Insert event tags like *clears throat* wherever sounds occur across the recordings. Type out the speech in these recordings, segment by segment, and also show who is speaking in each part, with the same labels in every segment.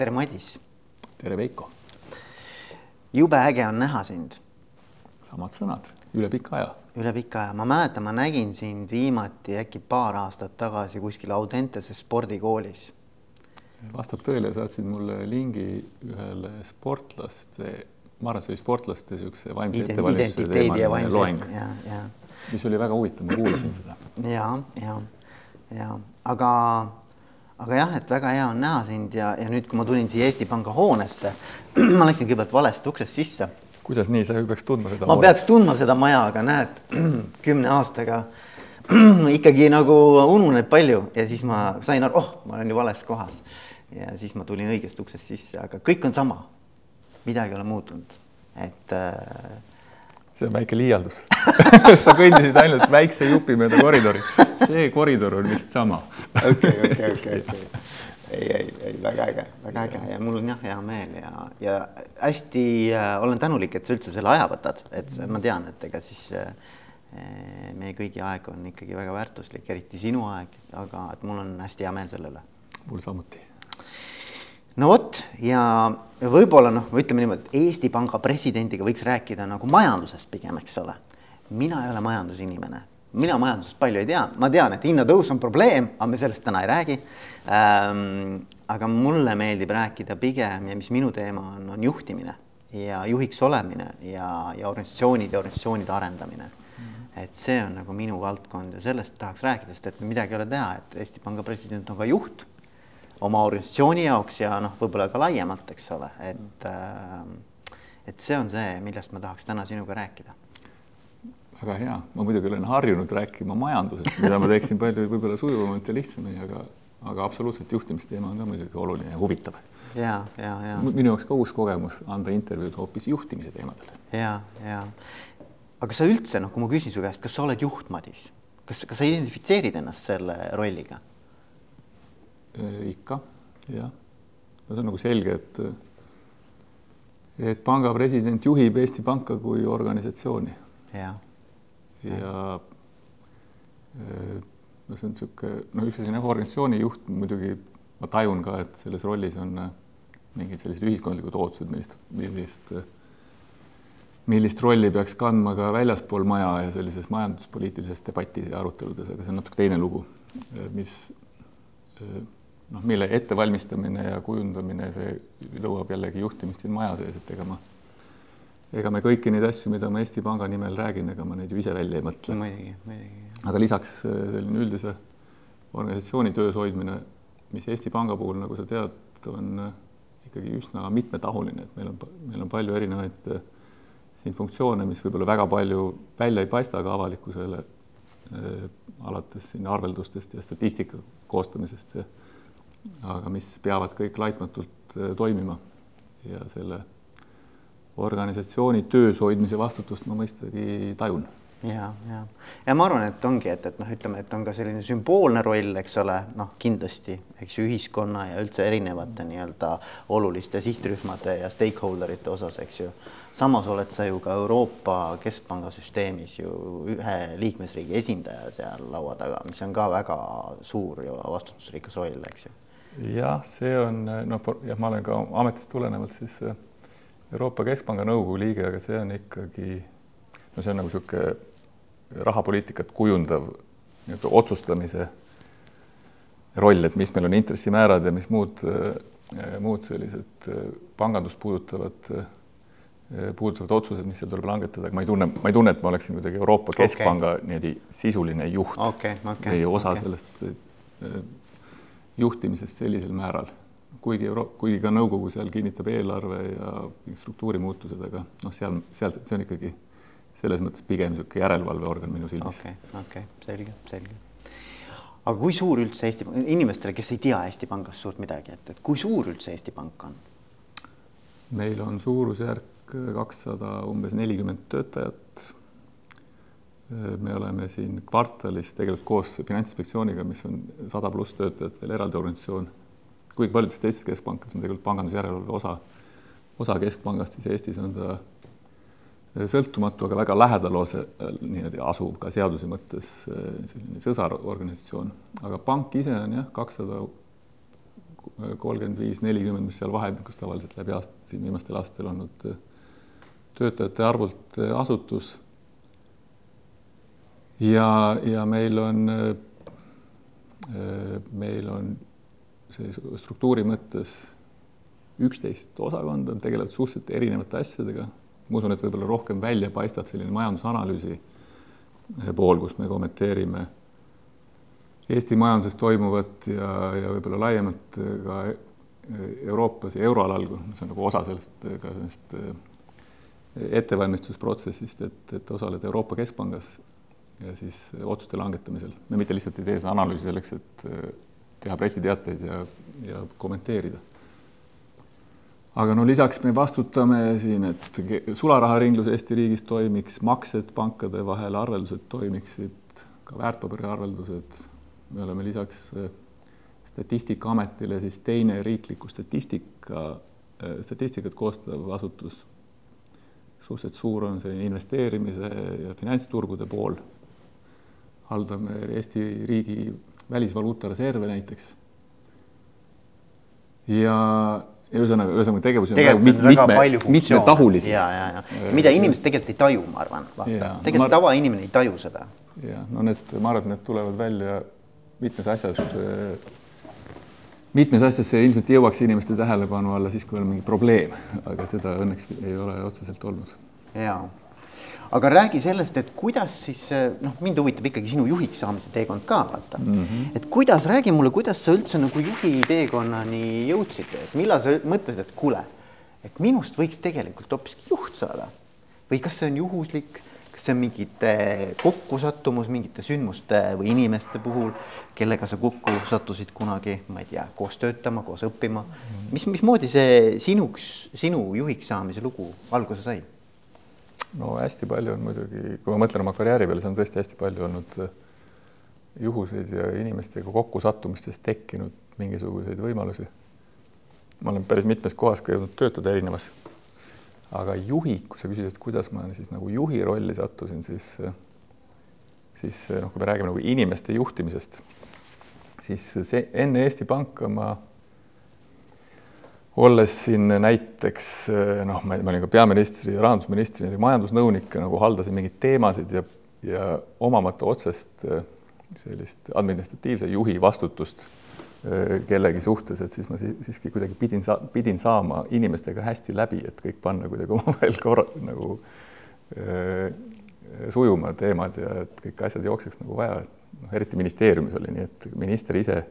Speaker 1: tere, Madis.
Speaker 2: tere, Veiko.
Speaker 1: jube äge on näha sind.
Speaker 2: samad sõnad, üle pika aja.
Speaker 1: üle pika aja, ma mäletan, ma nägin sind viimati äkki paar aastat tagasi kuskil Audenteses spordikoolis.
Speaker 2: vastab tõele, saatsid mulle lingi ühele sportlaste, ma arvan, see oli sportlaste niisuguse vaimse ettevalmistuse teemaline loeng, mis oli väga huvitav, ma kuulasin seda.
Speaker 1: ja, ja, ja aga aga jah, et väga hea on näha sind ja, ja nüüd, kui ma tulin siia Eesti Panga hoonesse, *clears throat* ma läksin kõigepealt valest uksest sisse.
Speaker 2: kuidas nii, sa ju peaks tundma seda?
Speaker 1: ma hoonet. peaks tundma seda maja, aga näed, *clears throat* kümne aastaga *clears throat* ikkagi nagu ununeb palju ja siis ma sain aru, oh, ma olen ju vales kohas. ja siis ma tulin õigest uksest sisse, aga kõik on sama. midagi ei ole muutunud, et äh,
Speaker 2: see on väike liialdus *laughs* sa kõndisid ainult väikse jupi mööda koridori. see koridor on vist sama.
Speaker 1: okei, okei, okei, okei. ei, ei, ei väga äge, väga äge ja mul on jah, hea meel ja, ja hästi äh, olen tänulik, et sa üldse selle aja võtad, et ma tean, et ega siis äh, meie kõigi aeg on ikkagi väga väärtuslik, eriti sinu aeg, aga et mul on hästi hea meel selle üle.
Speaker 2: mul samuti
Speaker 1: no vot ja võib-olla noh, ütleme niimoodi, Eesti Panga presidendiga võiks rääkida nagu majandusest pigem, eks ole. mina ei ole majandusinimene, mina majandusest palju ei tea, ma tean, et hinnatõus on probleem, aga me sellest täna ei räägi ähm,. aga mulle meeldib rääkida pigem ja mis minu teema on, on juhtimine ja juhiks olemine ja, ja organisatsioonide ja organisatsioonide arendamine mm. et see on nagu minu valdkond ja sellest tahaks rääkida, sest et midagi ei ole teha, et Eesti Panga president on ka juht oma organisatsiooni jaoks ja noh, võib-olla ka laiemalt, eks ole, et äh, et see on see, millest ma tahaks täna sinuga rääkida.
Speaker 2: väga hea, ma muidugi olen harjunud rääkima majandusest, mida ma teeksin palju võib-olla sujuvamalt ja lihtsamini, aga aga absoluutselt juhtimisteema on ka muidugi oluline ja huvitav.
Speaker 1: ja, ja, ja.
Speaker 2: minu jaoks ka uus kogemus anda intervjuud hoopis juhtimise teemadel.
Speaker 1: ja, ja. aga sa üldse noh, kui ma küsin su käest, kas sa oled juht, Madis, kas, kas sa identifitseerid ennast selle rolliga?
Speaker 2: Äh, ikka, jah. no see on nagu selge, et et panga president juhib Eesti Panka kui organisatsiooni.
Speaker 1: ja,
Speaker 2: ja äh, no see on niisugune, no üks asi on jah, organisatsiooni juht muidugi ma tajun ka, et selles rollis on äh, mingid sellised ühiskondlikud ootused, millist, millist, millist rolli peaks kandma ka väljaspool maja ja sellises majanduspoliitilises debatis ja aruteludes, aga see on natuke teine lugu, mis noh, mille ettevalmistamine ja kujundamine, see nõuab jällegi juhtimist siin maja sees, et ega ma, ega me kõiki neid asju, mida ma Eesti Panga nimel räägin, ega ma neid ju ise välja ei mõtle. aga lisaks äh, selline üldise organisatsiooni töös hoidmine, mis Eesti Panga puhul, nagu sa tead, on äh, ikkagi üsna mitmetahuline, et meil on, meil on palju erinevaid äh, siin funktsioone, mis võib-olla väga palju välja ei paista ka avalikkusele äh,, alates siin arveldustest ja statistika koostamisest ja aga mis peavad kõik laitmatult äh, toimima. Ja selle organisatsiooni töös hoidmise vastutust ma mõistagi tajun.
Speaker 1: Ja, ja, ja ma arvan, et ongi, et, et noh, ütleme, et on ka selline sümboolne roll, eks ole, noh, kindlasti, eks ju, ühiskonna ja üldse erinevate nii-öelda oluliste sihtrühmade ja stakeholder ite osas, eks ju. samas oled sa ju ka Euroopa Keskpanga süsteemis ju ühe liikmesriigi esindaja seal laua taga, mis on ka väga suur ja vastutusrikas roll, eks ju
Speaker 2: jah, see on noh, jah, ma olen ka ametist tulenevalt siis äh, Euroopa Keskpanga nõukogu liige, aga see on ikkagi no see on nagu niisugune rahapoliitikat kujundav nii-öelda otsustamise roll, et mis meil on intressimäärad ja mis muud, äh, muud sellised äh, pangandust puudutavad, puudutavad otsused, mis seal tuleb langetada, aga ma ei tunne, ma ei tunne, et ma oleksin kuidagi Euroopa Keskpanga okay. niimoodi sisuline juht
Speaker 1: okay, okay,
Speaker 2: või osa
Speaker 1: okay.
Speaker 2: sellest juhtimisest sellisel määral, kuigi euro-, kuigi ka nõukogu seal kinnitab eelarve ja struktuurimuutused, aga noh, seal, seal see on ikkagi selles mõttes pigem niisugune järelevalveorgan minu silmis.
Speaker 1: okei okay,, okei okay,, selge, selge. aga kui suur üldse Eesti, inimestele, kes ei tea Eesti Pangast suurt midagi, et, et kui suur üldse Eesti Pank on?
Speaker 2: meil on suurusjärk kakssada umbes nelikümmend töötajat me oleme siin kvartalis tegelikult koos Finantsinspektsiooniga, mis on sada pluss töötajat, veel eraldi organisatsioon. kuigi paljudes teistes keskpankades on tegelikult pangandusjärelevalve osa, osa keskpangast, siis Eestis on ta sõltumatu, aga väga lähedal ose, niimoodi asuv ka seaduse mõttes selline sõsarorganisatsioon. aga pank ise on jah, kakssada kolmkümmend viis, nelikümmend, mis seal vahemikus tavaliselt läbi aasta, siin viimastel aastatel olnud töötajate arvult asutus. Ja, ja meil on, meil on see struktuuri mõttes üksteist osakonda, tegelevad suhteliselt erinevate asjadega. ma usun, et võib-olla rohkem välja paistab selline majandusanalüüsi pool, kus me kommenteerime Eesti majanduses toimuvat ja, ja võib-olla laiemalt ka Euroopas ja euroalal, see on nagu osa sellest ka sellest ettevalmistusprotsessist, et, et osaleda Euroopa Keskpangas ja siis otsuste langetamisel. me mitte lihtsalt ei tee seda analüüsi selleks, et teha pressiteateid ja, ja kommenteerida aga no lisaks me vastutame siin, et sularaharinglus Eesti riigis toimiks, maksed pankade vahel, arveldused toimiksid, ka väärtpaberiarveldused. me oleme lisaks äh, Statistikaametile siis teine riikliku statistika, äh, statistikat koostav asutus. suhteliselt suur on selline investeerimise ja finantsturgude pool. Haldame Eesti riigi välisvaluuta reserve näiteks. ja ühesõnaga, ühesõnaga tegevusi on mit, mitme, mitmetahulisi.
Speaker 1: ja, ja, ja mida inimesed tegelikult ei taju, ma arvan, vaata, tegelikult tavainimene ei taju seda.
Speaker 2: ja no need, ma arvan, et need tulevad välja mitmes asjas. mitmes asjas see ilmselt jõuaks inimeste tähelepanu alla siis, kui on mingi probleem, aga seda õnneks ei ole otseselt olnud.
Speaker 1: ja aga räägi sellest, et kuidas siis noh, mind huvitab ikkagi sinu juhiks saamise teekond ka vaata mm. -hmm. et kuidas, räägi mulle, kuidas sa üldse nagu juhi teekonnani jõudsid, et millal sa mõtlesid, et kuule, et minust võiks tegelikult hoopiski juht saada või kas see on juhuslik, kas see on mingite kokkusattumus mingite sündmuste või inimeste puhul, kellega sa kokku sattusid kunagi, ma ei tea, koos töötama, koos õppima. -hmm. mis, mismoodi see sinuks, sinu juhiks saamise lugu alguse sai?
Speaker 2: No hästi palju on muidugi, kui ma mõtlen oma karjääri peale, see on tõesti hästi palju olnud äh, juhuseid ja inimestega kokkusattumistest tekkinud mingisuguseid võimalusi. ma olen päris mitmes kohas ka jõudnud töötada erinevas. aga juhi, kui sa küsid, et kuidas ma siis nagu juhi rolli sattusin, siis, äh, siis äh, noh, kui me räägime nagu inimeste juhtimisest, siis see enne Eesti Panka ma olles siin näiteks noh, ma, ma olin ka peaministri ja rahandusministri majandusnõunik ja nagu haldasin mingeid teemasid ja, ja omamata otsest sellist administratiivse juhi vastutust kellegi suhtes, et siis ma siiski kuidagi pidin sa-, pidin saama inimestega hästi läbi, et kõik panna kuidagi omavahel korra nagu äh, sujuma teemad ja et kõik asjad jookseks nagu vaja, et noh, eriti ministeeriumis oli nii, et minister ise,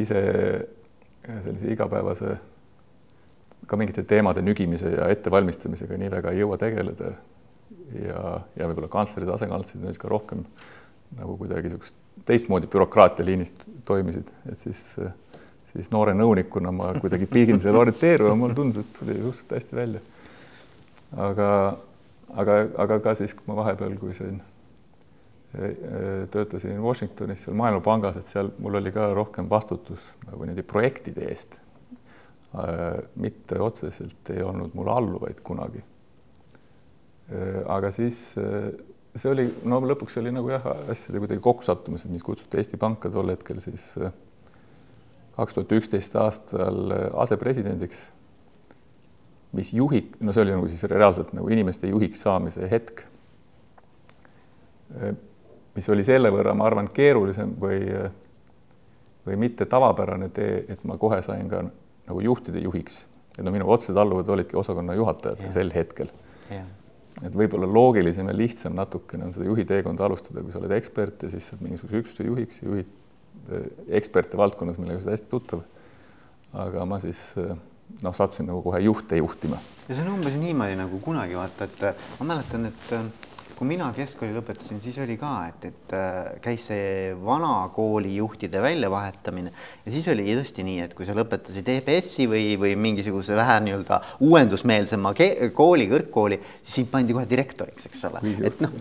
Speaker 2: ise sellise igapäevase ka mingite teemade nügimise ja ettevalmistamisega nii väga ei jõua tegeleda. ja, ja võib-olla kantslerid, asekantslerid nüüd ka rohkem nagu kuidagi niisugust teistmoodi bürokraatia liinist toimisid, et siis, siis noore nõunikuna ma kuidagi pidin seal orienteeruma, mulle tundus, et tuli suhteliselt hästi välja. aga, aga, aga ka siis, kui ma vahepeal, kui siin töötasin Washingtonis seal Maailmapangas, et seal mul oli ka rohkem vastutus nagu niimoodi projektide eest. mitte otseselt ei olnud mul alluvaid kunagi. aga siis see oli, no lõpuks oli nagu jah, asjade kuidagi kokkusattumised, mis kutsuti Eesti Panka tol hetkel siis kaks tuhat üksteist aastal asepresidendiks, mis juhi, no see oli nagu siis reaalselt nagu inimeste juhiks saamise hetk mis oli selle võrra, ma arvan, keerulisem või, või mitte tavapärane tee, et ma kohe sain ka nagu juhtide juhiks. et no minu otsesed alluvad olidki osakonna juhatajad ja. sel hetkel. et võib-olla loogilisem ja lihtsam natukene on seda juhi teekonda alustada, kui sa oled ekspert ja siis saad mingisuguse üksuse juhiks ja juhid eh, eksperte valdkonnas, millega sa oled hästi tuttav. aga ma siis eh, noh, sattusin nagu kohe juhte juhtima.
Speaker 1: ja see on umbes niimoodi nagu kunagi vaata, et ma mäletan, et kui mina keskkooli lõpetasin, siis oli ka, et, et äh, käis see vana kooli juhtide väljavahetamine. Ja siis oli tõesti nii, et kui sa lõpetasid EBS-i või, või mingisuguse vähe nii-öelda uuendusmeelsema kooli, kõrgkooli, siis sind pandi kohe direktoriks, eks ole, et noh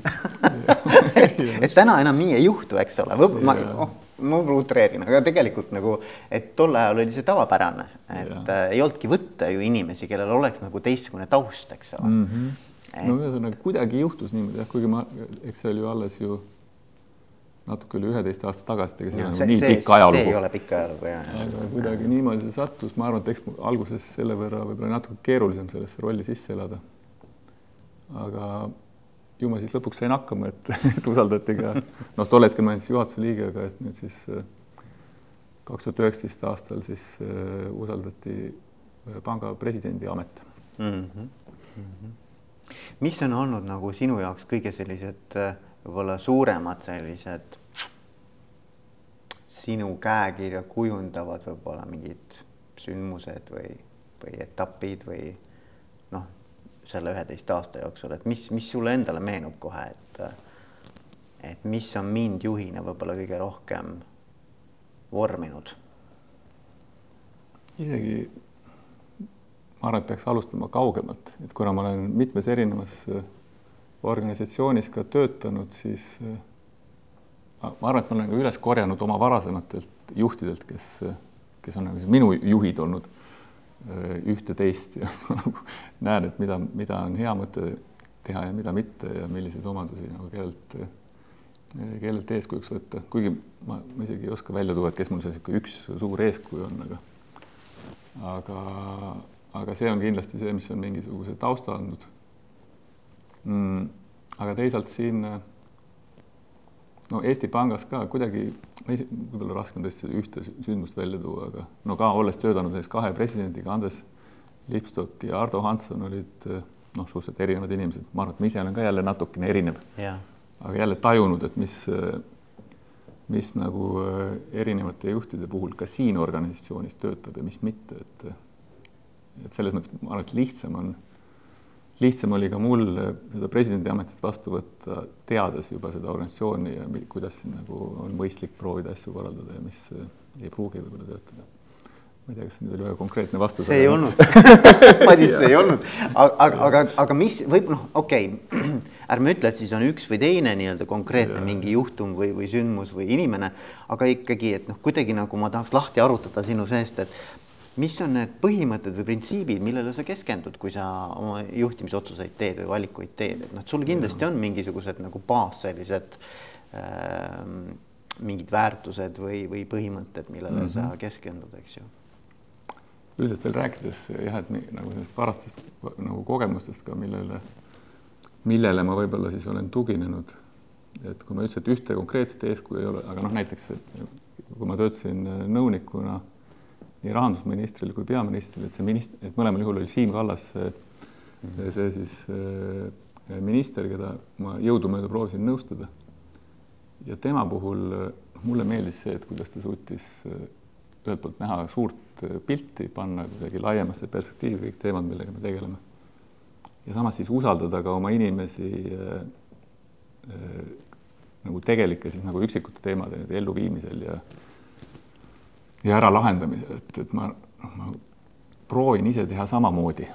Speaker 1: *laughs* et täna enam nii ei juhtu, eks ole, ma, oh, ma võib-olla utreerin, aga tegelikult nagu, et tol ajal oli see tavapärane, et äh, ei olnudki võtta ju inimesi, kellel oleks nagu teistsugune taust, eks ole. Mm.
Speaker 2: -hmm no ühesõnaga kuidagi juhtus niimoodi jah, kuigi ma, eks see oli ju alles ju natuke üle üheteist aasta tagasi, ega see ei
Speaker 1: Ja
Speaker 2: ole nii pikk ajalugu.
Speaker 1: see ei ole pikk ajalugu, jah,
Speaker 2: aga kuidagi niimoodi see sattus, ma arvan, et eks alguses selle võrra võib-olla natuke keerulisem sellesse rolli sisse elada. aga ju ma siis lõpuks sain hakkama, et, *laughs* et usaldati ka, noh, tol hetkel ma olin siis juhatuse liige, aga et nüüd siis äh, kaks tuhat üheksateist aastal siis äh, usaldati äh, panga presidendi amet
Speaker 1: mm. -hmm. Mm -hmm. Mis on olnud nagu sinu jaoks kõige sellised äh, võib-olla suuremad sellised sinu käekirja kujundavad võib-olla mingid sündmused või, või etapid või noh, selle üheteist aasta jooksul, et mis, mis sulle endale meenub kohe, et et mis on mind juhina võib-olla kõige rohkem vorminud?
Speaker 2: isegi ma arvan, et peaks alustama kaugemalt, et kuna ma olen mitmes erinevas äh, organisatsioonis ka töötanud, siis äh, ma arvan, et ma olen ka üles korjanud oma varasematelt juhtidelt, kes, kes on nagu minu juhid olnud äh, ühte-teist *laughs* ja ma nagu näen, et mida, mida on hea mõte teha ja mida mitte ja milliseid omadusi nagu kellelt, kellelt eeskujuks võtta, kuigi ma, ma isegi ei oska välja tuua, et kes mul see niisugune üks suur eeskuju on, aga aga, aga see on kindlasti see, mis on mingisuguse tausta andnud mm,. aga teisalt siin no Eesti Pangas ka kuidagi, võib-olla raske on tõesti ühte sündmust välja tuua, aga no ka olles töötanud näiteks kahe presidendiga, Andres Lipstok ja Ardo Hansson olid noh, suhteliselt erinevad inimesed, ma arvan, et ma ise olen ka jälle natukene erinev. aga jälle tajunud, et mis mis nagu erinevate juhtide puhul ka siin organisatsioonis töötab ja mis mitte, et et selles mõttes ma arvan, et lihtsam on, lihtsam oli ka mul seda presidendi ametit vastu võtta, teades juba seda organisatsiooni ja kuidas siin nagu on mõistlik proovida asju korraldada ja mis ei pruugi võib-olla töötada. ma ei tea, kas see nüüd oli väga konkreetne vastus.
Speaker 1: see ei olnud *laughs* Madis, see ei olnud, aga, aga, aga mis võib noh, okei okay. *clears throat* ärme ütle, et siis on üks või teine nii-öelda konkreetne ja. mingi juhtum või, või sündmus või inimene, aga ikkagi, et noh, kuidagi nagu ma tahaks lahti arutada sinu seest, et mis on need põhimõtted või printsiibid, millele sa keskendud, kui sa oma juhtimisotsuseid teed või valikuid teed, et noh, sul kindlasti on mingisugused nagu baas sellised äh, mingid väärtused või, või põhimõtted, millele mm -hmm. sa keskendud, eks ju
Speaker 2: üldiselt veel rääkides jah, et nagu sellist varastest nagu kogemustest ka, millele, millele ma võib-olla siis olen tuginenud. et kui ma ütlesin, et ühte konkreetset eeskuju ei ole, aga noh, näiteks kui ma töötasin nõunikuna nii rahandusministril kui peaministril, et see minist-, et mõlemal juhul oli Siim Kallas see, see siis minister, keda ma jõudumööda proovisin nõustada. ja tema puhul mulle meeldis see, et kuidas ta suutis ühelt poolt näha suurt pilti, panna kuidagi laiemasse perspektiivi kõik teemad, millega me tegeleme. ja samas siis usaldada ka oma inimesi äh, äh, nagu tegelike siis nagu üksikute teemade elluviimisel ja ja ära lahendamisel, et, et ma, noh, ma proovin ise teha samamoodi.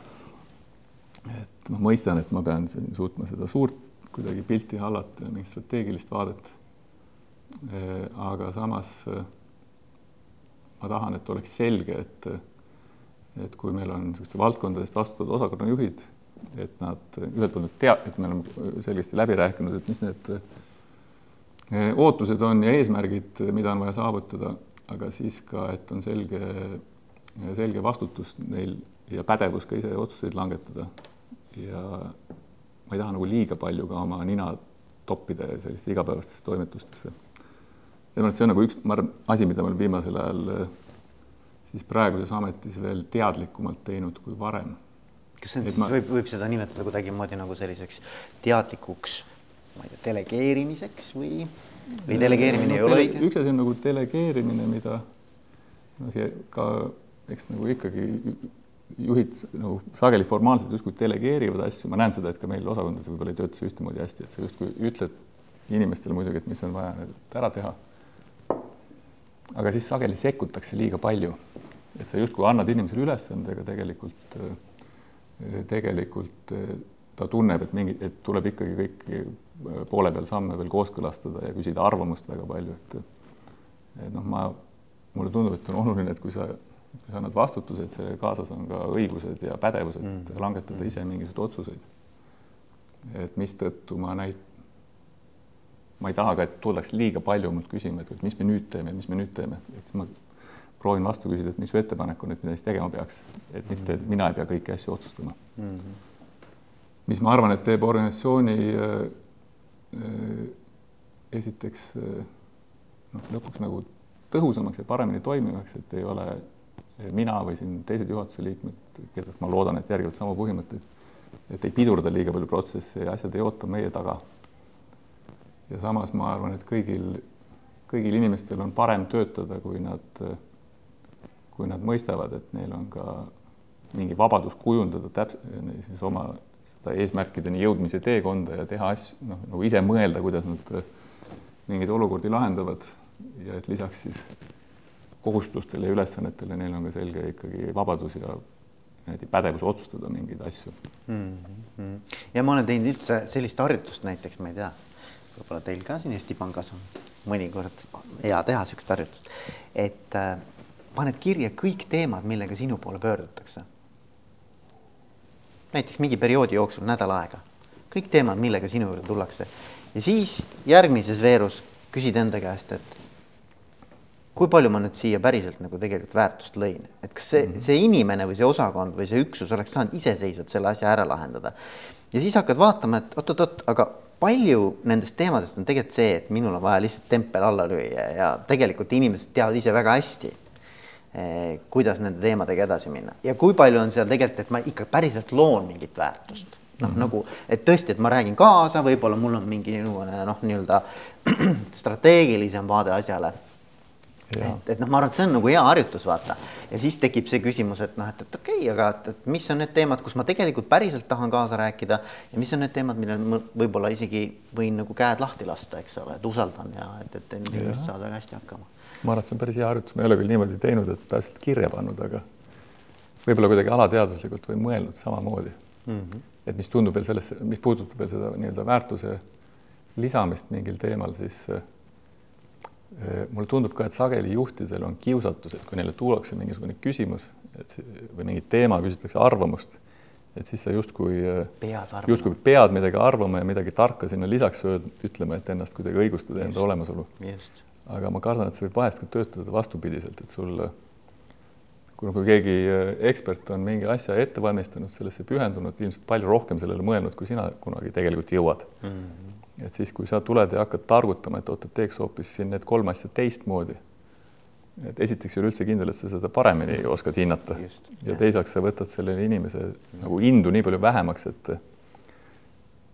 Speaker 2: et ma mõistan, et ma pean suutma seda suurt kuidagi pilti hallata ja mingit strateegilist vaadet. aga samas ma tahan, et oleks selge, et et kui meil on niisuguste valdkondadest vastutavad osakonnajuhid, et nad ühelt poolt tea-, et me oleme selgesti läbi rääkinud, et mis need ootused on ja eesmärgid, mida on vaja saavutada, aga siis ka, et on selge, selge vastutus neil ja pädevus ka ise otsuseid langetada. ja ma ei taha nagu liiga palju ka oma nina toppida selliste igapäevastesse toimetustesse ja ma arvan, et see on nagu üks, ma arvan, asi, mida ma olen viimasel ajal siis praeguses ametis veel teadlikumalt teinud kui varem.
Speaker 1: kas see on et siis ma... võib, võib seda nimetada kuidagimoodi nagu selliseks teadlikuks, ma ei tea, delegeerimiseks või, või delegeerimine no, ei ole õige?
Speaker 2: üks asi on nagu delegeerimine, mida noh, ka eks nagu ikkagi juhid nagu sageli formaalselt justkui delegeerivad asju, ma näen seda, et ka meil osakondades võib-olla ei tööta see ühtemoodi hästi, et sa justkui ütled inimestele muidugi, et mis on vaja nüüd ära teha. Aga siis sageli sekkutakse liiga palju, et sa justkui annad inimesele ülesande, aga tegelikult, tegelikult ta tunneb, et mingi, et tuleb ikkagi kõiki poole peal samme veel kooskõlastada ja küsida arvamust väga palju, et et noh, ma, mulle tundub, et on oluline, et kui sa, kui sa annad vastutuse, et selle kaasas on ka õigused ja pädevused mm. langetada ise mingisuguseid otsuseid. et mistõttu ma näit-, ma ei taha ka, et tullaks liiga palju mult küsima, et mis me nüüd teeme, mis me nüüd teeme, et siis ma proovin vastu küsida, et mis su ettepanek on, et mida siis tegema peaks, et mitte, mina ei pea kõiki asju otsustama mm. -hmm. mis ma arvan, et teeb organisatsiooni äh, esiteks äh, noh, lõpuks nagu tõhusamaks ja paremini toimivaks, et ei ole mina või siin teised juhatuse liikmed, keda ma loodan, et järgivad samu põhimõtteid, et ei pidurda liiga palju protsesse ja asjad ei oota meie taga. ja samas ma arvan, et kõigil, kõigil inimestel on parem töötada, kui nad kui nad mõistavad, et neil on ka mingi vabadus kujundada täpselt siis oma seda eesmärkideni jõudmise teekonda ja teha asju, noh, nagu ise mõelda, kuidas nad äh, mingeid olukordi lahendavad ja et lisaks siis kohustustele ja ülesannetele neil on ka selge ikkagi vabadus ja niimoodi pädevus otsustada mingeid asju mm.
Speaker 1: -hmm. ja ma olen teinud üldse sellist harjutust näiteks, ma ei tea, võib-olla teil ka siin Eesti Pangas on mõnikord hea teha niisugust harjutust, et äh, paned kirja kõik teemad, millega sinu poole pöördutakse. Näiteks mingi perioodi jooksul nädal aega, kõik teemad, millega sinu juurde tullakse ja siis järgmises veerus küsid enda käest, et kui palju ma nüüd siia päriselt nagu tegelikult väärtust lõin, et kas see mm, -hmm. see inimene või see osakond või see üksus oleks saanud iseseisvalt selle asja ära lahendada. ja siis hakkad vaatama, et oot-oot-oot, aga palju nendest teemadest on tegelikult see, et minul on vaja lihtsalt tempel alla lüüa ja tegelikult inimesed teavad ise väga hästi kuidas nende teemadega edasi minna ja kui palju on seal tegelikult, et ma ikka päriselt loon mingit väärtust noh mm -hmm., nagu, et tõesti, et ma räägin kaasa, võib-olla mul on mingi niisugune noh, nii-öelda *clears throat* strateegilisem vaade asjale. et, et noh, ma arvan, et see on nagu hea harjutus, vaata. ja siis tekib see küsimus, et noh, et, et okei okay,, aga et, et mis on need teemad, kus ma tegelikult päriselt tahan kaasa rääkida ja mis on need teemad, millel ma võib-olla isegi võin nagu käed lahti lasta, eks ole, et usaldan ja et, et inimesed saavad väga hästi hakkama
Speaker 2: ma arvan, et see on päris hea harjutus, ma ei ole küll niimoodi teinud, et päriselt kirja pannud, aga võib-olla kuidagi alateadvuslikult või mõelnud samamoodi mm. -hmm. et mis tundub veel sellesse, mis puudutab veel seda nii-öelda väärtuse lisamist mingil teemal, siis äh, mulle tundub ka, et sageli juhtidel on kiusatus, et kui neile tuuakse mingisugune küsimus, et või mingi teema, küsitakse arvamust, et siis sa justkui, justkui pead midagi arvama ja midagi tarka sinna lisaks ütlema, et ennast kuidagi õigustada, enda olemasolu. Aga ma kardan, et see võib vahest ka töötada vastupidiselt, et sul, kui nagu keegi äh, ekspert on mingi asja ette valmistanud, sellesse pühendunud, ilmselt palju rohkem sellele mõelnud, kui sina kunagi tegelikult jõuad mm. -hmm. et siis, kui sa tuled ja hakkad targutama, et oot, et teeks hoopis siin need kolm asja teistmoodi et esiteks ei ole üldse kindel, et sa seda paremini oskad hinnata Just, ja teiseks sa võtad selle inimese nagu indu nii palju vähemaks, et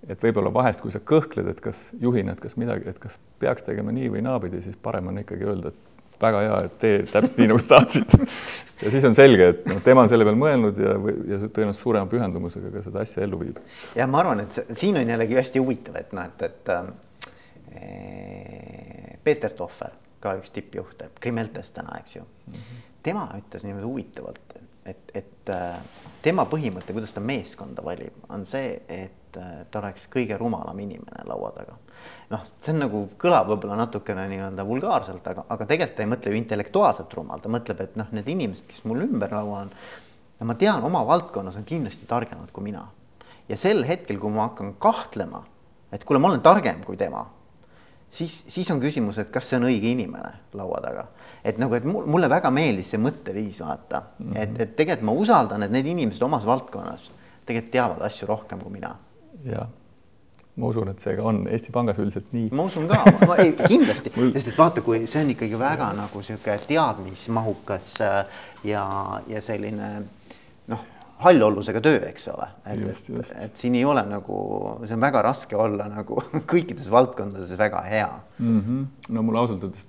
Speaker 2: et võib-olla vahest, kui sa kõhkled, et kas juhina, et kas midagi, et kas peaks tegema nii või naapidi, siis parem on ikkagi öelda, et väga hea, et tee täpselt nii, nagu sa tahtsid. *laughs* ja siis on selge, et noh, tema on selle peale mõelnud ja, ja tõenäoliselt suurema pühendumusega ka seda asja ellu viib.
Speaker 1: ja ma arvan, et siin on jällegi hästi huvitav, et noh, et, et äh, Peeter Tohver ka üks tippjuht, Krimeltes täna, eks ju mm. -hmm. tema ütles niimoodi huvitavalt, et, et äh, tema põhimõte, kuidas ta meeskonda valib, on see, et äh, ta oleks kõige rumalam inimene laua taga. noh, see on nagu, kõlab võib-olla natukene nii-öelda vulgaarselt, aga, aga tegelikult ta ei mõtle ju intellektuaalselt rumal, ta mõtleb, et noh, need inimesed, kes mul ümber laua on, no ma tean, oma valdkonnas on kindlasti targemad kui mina. ja sel hetkel, kui ma hakkan kahtlema, et kuule, ma olen targem kui tema siis, siis on küsimus, et kas see on õige inimene laua taga. et nagu, et mulle väga meeldis see mõtteviis, vaata mm, -hmm. et, et tegelikult ma usaldan, et need inimesed omas valdkonnas tegelikult teavad asju rohkem kui mina.
Speaker 2: Jah, ma usun, et see ka on Eesti Pangas üldiselt nii.
Speaker 1: ma usun ka, ei kindlasti sest et vaata, kui see on ikkagi väga ja. nagu sihuke teadmismahukas äh, ja, ja selline noh hallollusega töö, eks ole. et, et, et siin ei ole nagu, see on väga raske olla nagu *laughs* kõikides valdkondades väga hea
Speaker 2: mm. -hmm. no mul ausalt öeldes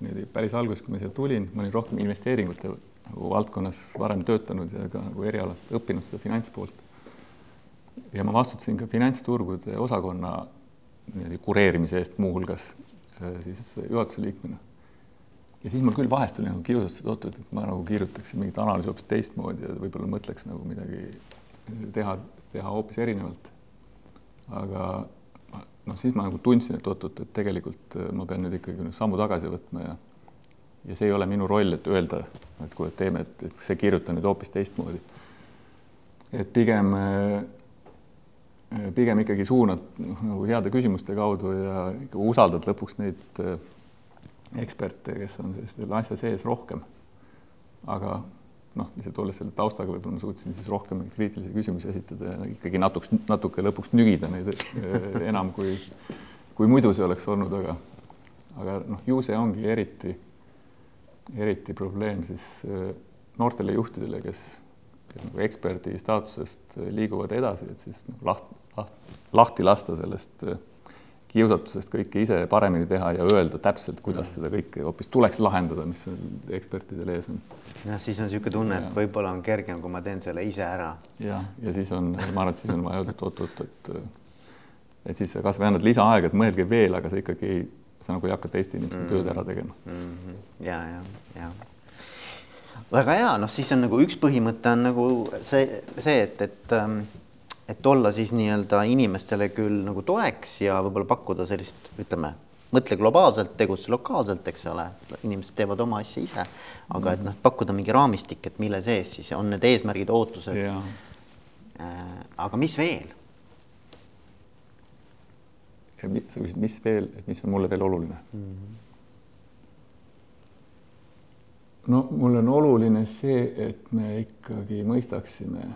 Speaker 2: niimoodi päris alguses, kui ma siia tulin, ma olin rohkem investeeringute nagu valdkonnas varem töötanud ja ka nagu erialaselt õppinud seda finantspoolt. Ja ma vastutasin ka finantsturgude osakonna niimoodi kureerimise eest muuhulgas äh, siis juhatuse liikmena ja siis mul küll vahest oli nagu kiusatus, et oot, et ma nagu kirjutaksin mingit analüüsi hoopis teistmoodi ja võib-olla mõtleks nagu midagi teha, teha hoopis erinevalt. aga noh, siis ma nagu tundsin, et oot-oot, et tegelikult äh, ma pean nüüd ikkagi sammu tagasi võtma ja ja see ei ole minu roll, et öelda, et kuule, teeme, et, et see kirjuta nüüd hoopis teistmoodi. et pigem äh, pigem ikkagi suunad noh, nagu heade küsimuste kaudu ja usaldad lõpuks neid äh, eksperte, kes on selle asja sees rohkem. aga noh, lihtsalt olles selle taustaga, võib-olla ma suutsin siis rohkem kriitilisi küsimusi esitada ja ikkagi natuks, natuke lõpuks nügida neid äh, *laughs* enam kui, kui muidu see oleks olnud, aga, aga noh, ju see ongi eriti, eriti probleem siis äh, noortele juhtidele, kes nagu eksperdi staatusest liiguvad edasi, et siis nagu laht, laht, lahti lasta sellest äh, kiusatusest kõike ise paremini teha ja öelda täpselt, kuidas seda kõike hoopis tuleks lahendada, mis ekspertidel ees on.
Speaker 1: jah, siis on niisugune tunne, et võib-olla on kergem, kui ma teen selle ise ära.
Speaker 2: ja, ja siis on, ma arvan, et siis on vaja öelda, et oot-oot, et et siis sa kasvõi annad lisaaega, et mõelge veel, aga sa ikkagi ei, sa nagu ei hakka teiste inimeste mm -hmm. tööd ära tegema
Speaker 1: mm. -hmm. ja, ja, ja väga hea, noh, siis on nagu üks põhimõte on nagu see, see, et, et ähm, et olla siis nii-öelda inimestele küll nagu toeks ja võib-olla pakkuda sellist, ütleme, mõtle globaalselt, tegutse lokaalselt, eks ole, inimesed teevad oma asja ise, aga et noh, pakkuda mingi raamistik, et mille sees siis on need eesmärgid, ootused. Äh, aga mis veel?
Speaker 2: sa küsid, mis veel, et mis on mulle veel oluline mm? -hmm. No mulle on oluline see, et me ikkagi mõistaksime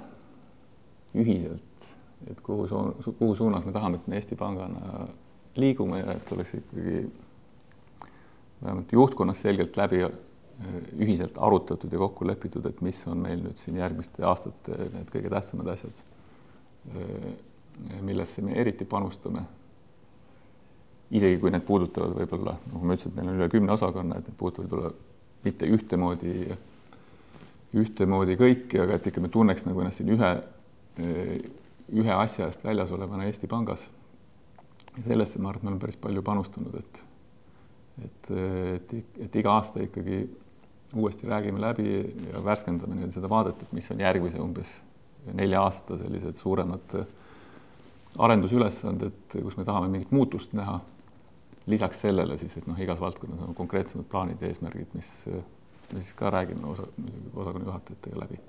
Speaker 2: ühiselt et kuhu, kuhu suunas me tahame, et me Eesti Pangana liigume ja et oleks ikkagi vähemalt juhtkonnas selgelt läbi äh, ühiselt arutatud ja kokku lepitud, et mis on meil nüüd siin järgmiste aastate need kõige tähtsamad asjad, äh, millesse me eriti panustame. isegi kui need puudutavad võib-olla, nagu ma ütlesin, et meil on üle kümne osakonna, et need puudutavad võib-olla mitte ühtemoodi, ühtemoodi kõiki, aga et ikka me tunneks nagu ennast siin ühe ühe asja eest väljas olevana Eesti Pangas. ja sellesse ma arvan, et me oleme päris palju panustanud, et et, et, et iga aasta ikkagi uuesti räägime läbi ja värskendame nii seda vaadet, et mis on järgmise umbes nelja aasta sellised suuremad arendusülesanded, kus me tahame mingit muutust näha. Lisaks sellele siis, et noh, igas valdkonnas on konkreetsemad plaanid ja eesmärgid, mis me siis ka räägime osa, osakonna juhatajatega läbi.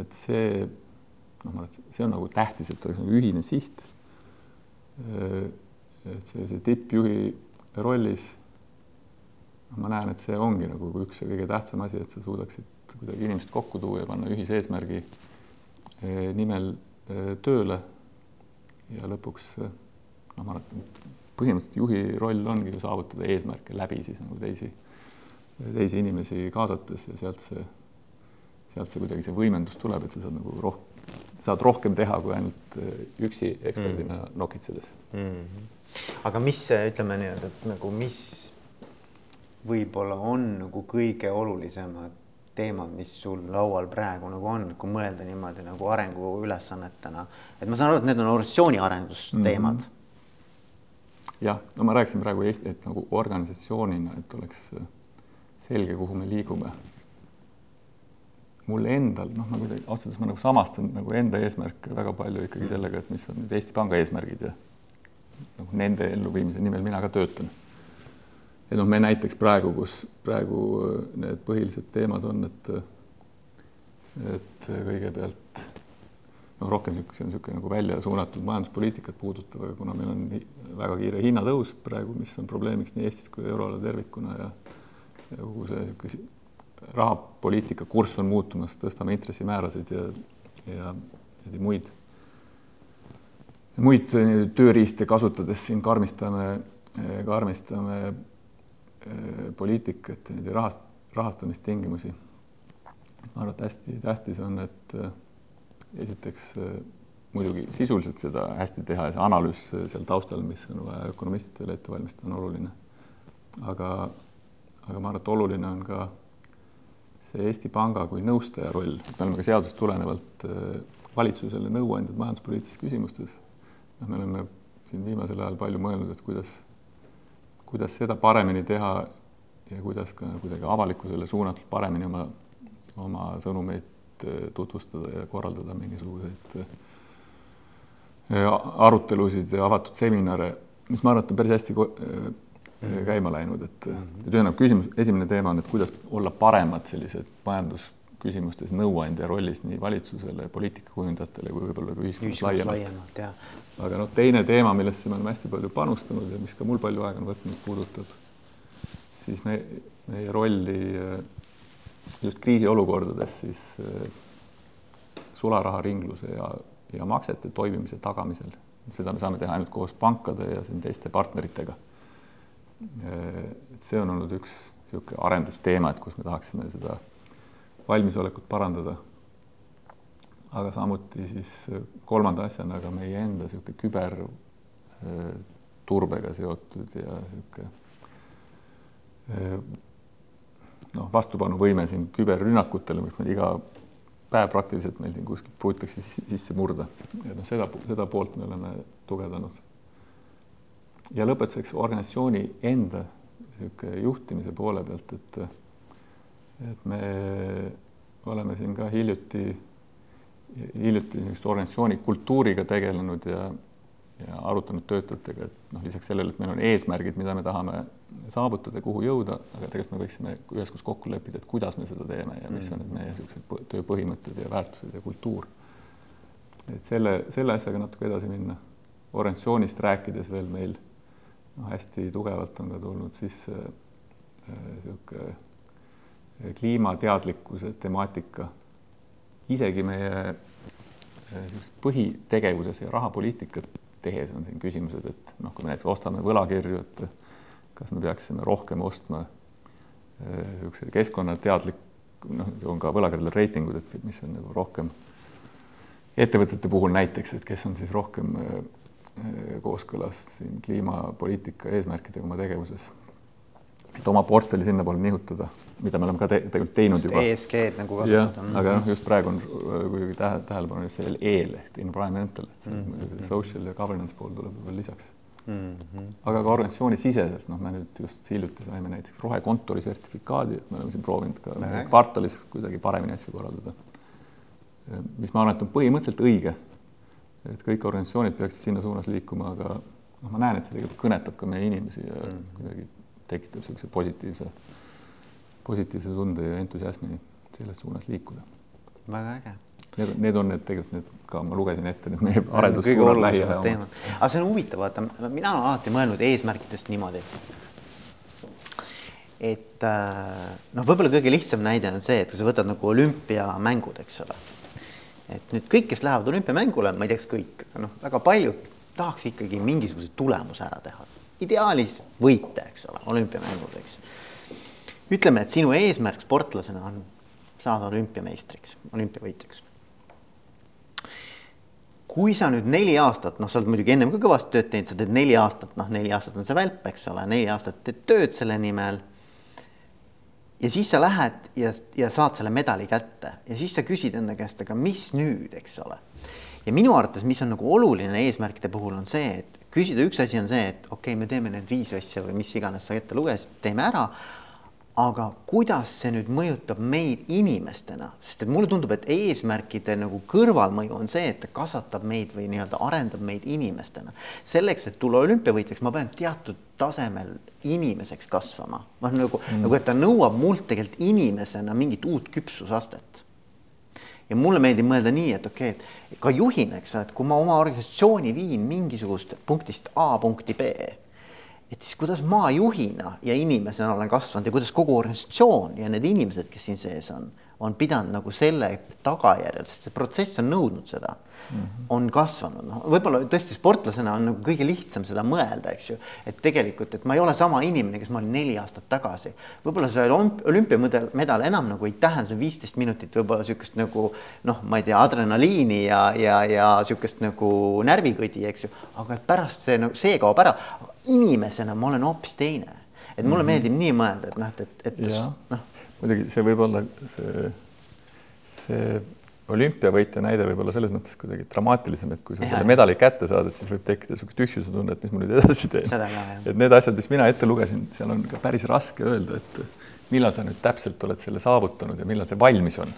Speaker 2: et see noh, ma arvan, et see on nagu tähtis, et oleks nagu ühine siht. et sellise tippjuhi rollis noh, ma näen, et see ongi nagu üks kõige tähtsam asi, et sa suudaksid kuidagi inimesed kokku tuua ja panna ühise eesmärgi eh, nimel eh, tööle. ja lõpuks noh, ma arvan, et põhimõtteliselt juhi roll ongi ju saavutada eesmärke läbi siis nagu teisi, teisi inimesi kaasates ja sealt see, sealt see kuidagi see võimendus tuleb, et sa saad nagu rohkem saad rohkem teha kui ainult äh, üksi eksperdina mm. nokitsedes mm.
Speaker 1: -hmm. aga mis, ütleme nii-öelda, et nagu mis võib-olla on nagu kõige olulisemad teemad, mis sul laual praegu nagu on, kui mõelda niimoodi nagu arenguülesannetena, et ma saan aru, et need on organisatsiooni arendusteemad mm. -hmm.
Speaker 2: Jah, no ma rääkisin praegu Eesti, et nagu organisatsioonina, et oleks selge, kuhu me liigume mul endal, noh, ma kuidagi ausalt öeldes ma nagu samastan nagu enda eesmärke väga palju ikkagi mm. sellega, et mis on nüüd Eesti Panga eesmärgid ja nagu nende elluviimise nimel mina ka töötan. ja noh, me näiteks praegu, kus praegu äh, need põhilised teemad on, et et kõigepealt noh, rohkem niisugune, see on niisugune nagu välja suunatud majanduspoliitikat puudutav, aga kuna meil on väga kiire hinnatõus praegu, mis on probleemiks nii Eestis kui euroala tervikuna ja ja kogu see niisugune rahapoliitika kurss on muutumas, tõstame intressimäärasid ja, ja, ja muid, muid tööriiste kasutades siin karmistame, karmistame eh, poliitikat ja rahast, rahastamistingimusi. ma arvan, et hästi tähtis on, et eh, esiteks eh, muidugi sisuliselt seda hästi teha ja see analüüs seal taustal, mis on vaja ökonomistidele ette valmistada, on oluline. aga, aga ma arvan, et oluline on ka see Eesti Panga kui nõustaja roll, et me oleme ka seadusest tulenevalt äh, valitsusele nõuandjad majanduspoliitilistes küsimustes. noh, me oleme siin viimasel ajal palju mõelnud, et kuidas, kuidas seda paremini teha ja kuidas ka kuidagi avalikkusele suunatult paremini oma, oma sõnumeid äh, tutvustada ja korraldada mingisuguseid äh, arutelusid ja avatud seminare, mis ma arvan, et on päris hästi käima läinud, et, et ühesõnaga küsimus, esimene teema on, et kuidas olla paremad sellised majandus, küsimustes nõuandja rollis nii valitsusele, poliitikakujundajatele kui võib-olla ka ühiskonnas laiemalt. laiemalt aga noh, teine teema, millesse me oleme hästi palju panustanud ja mis ka mul palju aega on võtnud, puudutab siis me, meie rolli just kriisiolukordades siis sularaharingluse ja, ja maksete toimimise tagamisel. seda me saame teha ainult koos pankade ja siin teiste partneritega. et see on olnud üks niisugune arendusteema, et kus me tahaksime seda valmisolekut parandada. aga samuti siis kolmanda asjana ka meie enda niisugune küberturbega seotud ja niisugune noh, vastupanuvõime siin küberrünnakutele, mis meil iga päev praktiliselt meil siin kuskilt püütakse sisse murda ja noh, seda, seda poolt me oleme tugevdanud. ja lõpetuseks organisatsiooni enda niisugune juhtimise poole pealt, et et me oleme siin ka hiljuti, hiljuti niisugust organisatsiooni kultuuriga tegelenud ja ja arutanud töötajatega, et noh, lisaks sellele, et meil on eesmärgid, mida me tahame saavutada, kuhu jõuda, aga tegelikult me võiksime üheskoos kokku leppida, et kuidas me seda teeme ja mis on need meie niisugused tööpõhimõtted ja väärtused ja kultuur. et selle, selle asjaga natuke edasi minna. organisatsioonist rääkides veel meil noh, hästi tugevalt on ka tulnud sisse niisugune äh, kliimateadlikkuse temaatika. isegi meie äh, põhitegevuses ja rahapoliitikat tehes on siin küsimused, et noh, kui me näiteks ostame võlakirju, et kas me peaksime rohkem ostma eh, niisuguse keskkonnateadlik, noh, on ka võlakirjadel reitingud, et mis on nagu rohkem ettevõtete puhul näiteks, et kes on siis rohkem eh, kooskõlas siin kliimapoliitika eesmärkidega oma tegevuses et oma portfelli sinnapoole nihutada, mida me oleme ka te tegelikult teinud just juba.
Speaker 1: ESG-d nagu kasutada.
Speaker 2: aga noh, just praegu on kuidagi tähe, tähelepanu just sellel E-l ehk environmental, et see mm -hmm. social ja governance pool tuleb veel lisaks mm. -hmm. aga ka organisatsioonisiseselt, noh, me nüüd just hiljuti saime näiteks rohekontori sertifikaadi, et me oleme siin proovinud ka Vähe. kvartalis kuidagi paremini asju korraldada. mis ma arvan, et on põhimõtteliselt õige. et kõik organisatsioonid peaksid sinna suunas liikuma, aga noh, ma näen, et see tegelikult kõnetab ka meie inimesi ja mm -hmm. kuidagi tekitab niisuguse positiivse, positiivse tunde ja entusiasmi selles suunas liikuda.
Speaker 1: väga äge.
Speaker 2: Need, need on need tegelikult need ka ma lugesin ette need meie arendussuunad lähiaja
Speaker 1: omad. aga see on huvitav, vaata, mina olen alati mõelnud eesmärkidest niimoodi. et äh, noh, võib-olla kõige lihtsam näide on see, et kui sa võtad nagu olümpiamängud, eks ole. et nüüd kõik, kes lähevad olümpiamängule, ma ei tea, kas kõik, aga noh, väga paljud tahaks ikkagi mingisuguse tulemuse ära teha ideaalis võita, eks ole, olümpiamängud, eks. ütleme, et sinu eesmärk sportlasena on saada olümpiameistriks, olümpiavõitjaks. kui sa nüüd neli aastat, noh, sa oled muidugi ennem ka kõvasti tööd teinud, sa teed neli aastat, noh, neli aastat on see välp, eks ole, neli aastat teed tööd selle nimel. ja siis sa lähed ja, ja saad selle medali kätte ja siis sa küsid enda käest, aga mis nüüd, eks ole. ja minu arvates, mis on nagu oluline eesmärkide puhul, on see, et küsida, üks asi on see, et okei okay,, me teeme need viis asja või mis iganes sa ette lugesid, teeme ära. aga kuidas see nüüd mõjutab meid inimestena, sest et mulle tundub, et eesmärkide nagu kõrvalmõju on see, et ta kasvatab meid või nii-öelda arendab meid inimestena. selleks, et tulla olümpiavõitjaks, ma pean teatud tasemel inimeseks kasvama, noh nagu mm., nagu et ta nõuab mult tegelikult inimesena mingit uut küpsusastet ja mulle meeldib mõelda nii, et okei okay,, et ka juhina, eks ole, et kui ma oma organisatsiooni viin mingisugust punktist A punkti B, et siis kuidas ma juhina ja inimesena olen kasvanud ja kuidas kogu organisatsioon ja need inimesed, kes siin sees on, on pidanud nagu selle tagajärjel, sest see protsess on nõudnud seda mm, -hmm. on kasvanud, noh, võib-olla tõesti sportlasena on nagu kõige lihtsam seda mõelda, eks ju. et tegelikult, et ma ei ole sama inimene, kes ma olin neli aastat tagasi. võib-olla see olümpiamedal, medal enam nagu ei tähenda, see on viisteist minutit võib-olla sihukest nagu noh, ma ei tea, adrenaliini ja, ja, ja sihukest nagu närvikõdi, eks ju. aga et pärast see nagu, see kaob ära. inimesena ma olen hoopis teine. et mulle mm -hmm. meeldib nii mõelda, et noh, et, et, et noh.
Speaker 2: Muidugi see võib olla see, see olümpiavõitja näide võib olla selles mõttes kuidagi dramaatilisem, et kui sa selle medali kätte saad, et siis võib tekkida niisugune tühjuse tunne, et mis ma nüüd edasi teen. et need asjad, mis mina ette lugesin, seal on ka päris raske öelda, et millal sa nüüd täpselt oled selle saavutanud ja millal see valmis on.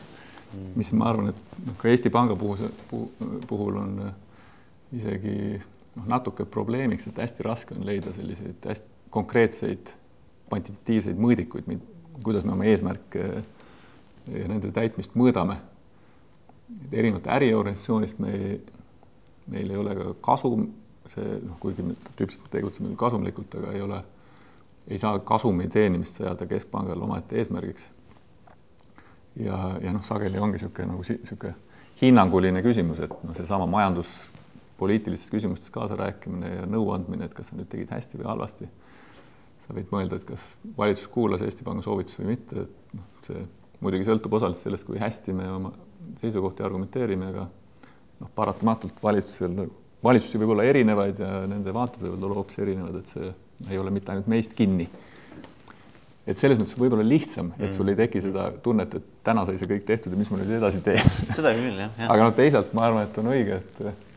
Speaker 2: Mm.. mis ma arvan, et noh, ka Eesti Panga puhul, puhul on äh, isegi noh, natuke probleemiks, et hästi raske on leida selliseid hästi konkreetseid kvantitatiivseid mõõdikuid, kuidas me oma eesmärke ja nende täitmist mõõdame. erinevate äriorganisatsioonist me ei, meil ei ole ka kasum, see noh, kuigi me tüüpiliselt tegutseme kasumlikult, aga ei ole, ei saa kasumi teenimist seada keskpangal omaette eesmärgiks. ja, ja noh, sageli ongi niisugune nagu niisugune hinnanguline küsimus, et noh, seesama majanduspoliitilistes küsimustes kaasarääkimine ja nõu andmine, et kas sa nüüd tegid hästi või halvasti. Sa võid mõelda, et kas valitsus kuulas Eesti Panga soovitusi või mitte, et noh, see muidugi sõltub osaliselt sellest, kui hästi me oma seisukohti argumenteerime, aga noh, paratamatult valitsusel, valitsusi võib olla erinevaid ja nende vaated võivad olla hoopis erinevad, et see ei ole mitte ainult meist kinni. Et selles mõttes võib-olla lihtsam, et sul ei teki seda tunnet, et täna sai see kõik tehtud ja mis ma nüüd edasi teen.
Speaker 1: seda küll jah ja.. *laughs*
Speaker 2: aga noh, teisalt ma arvan, et on õige, et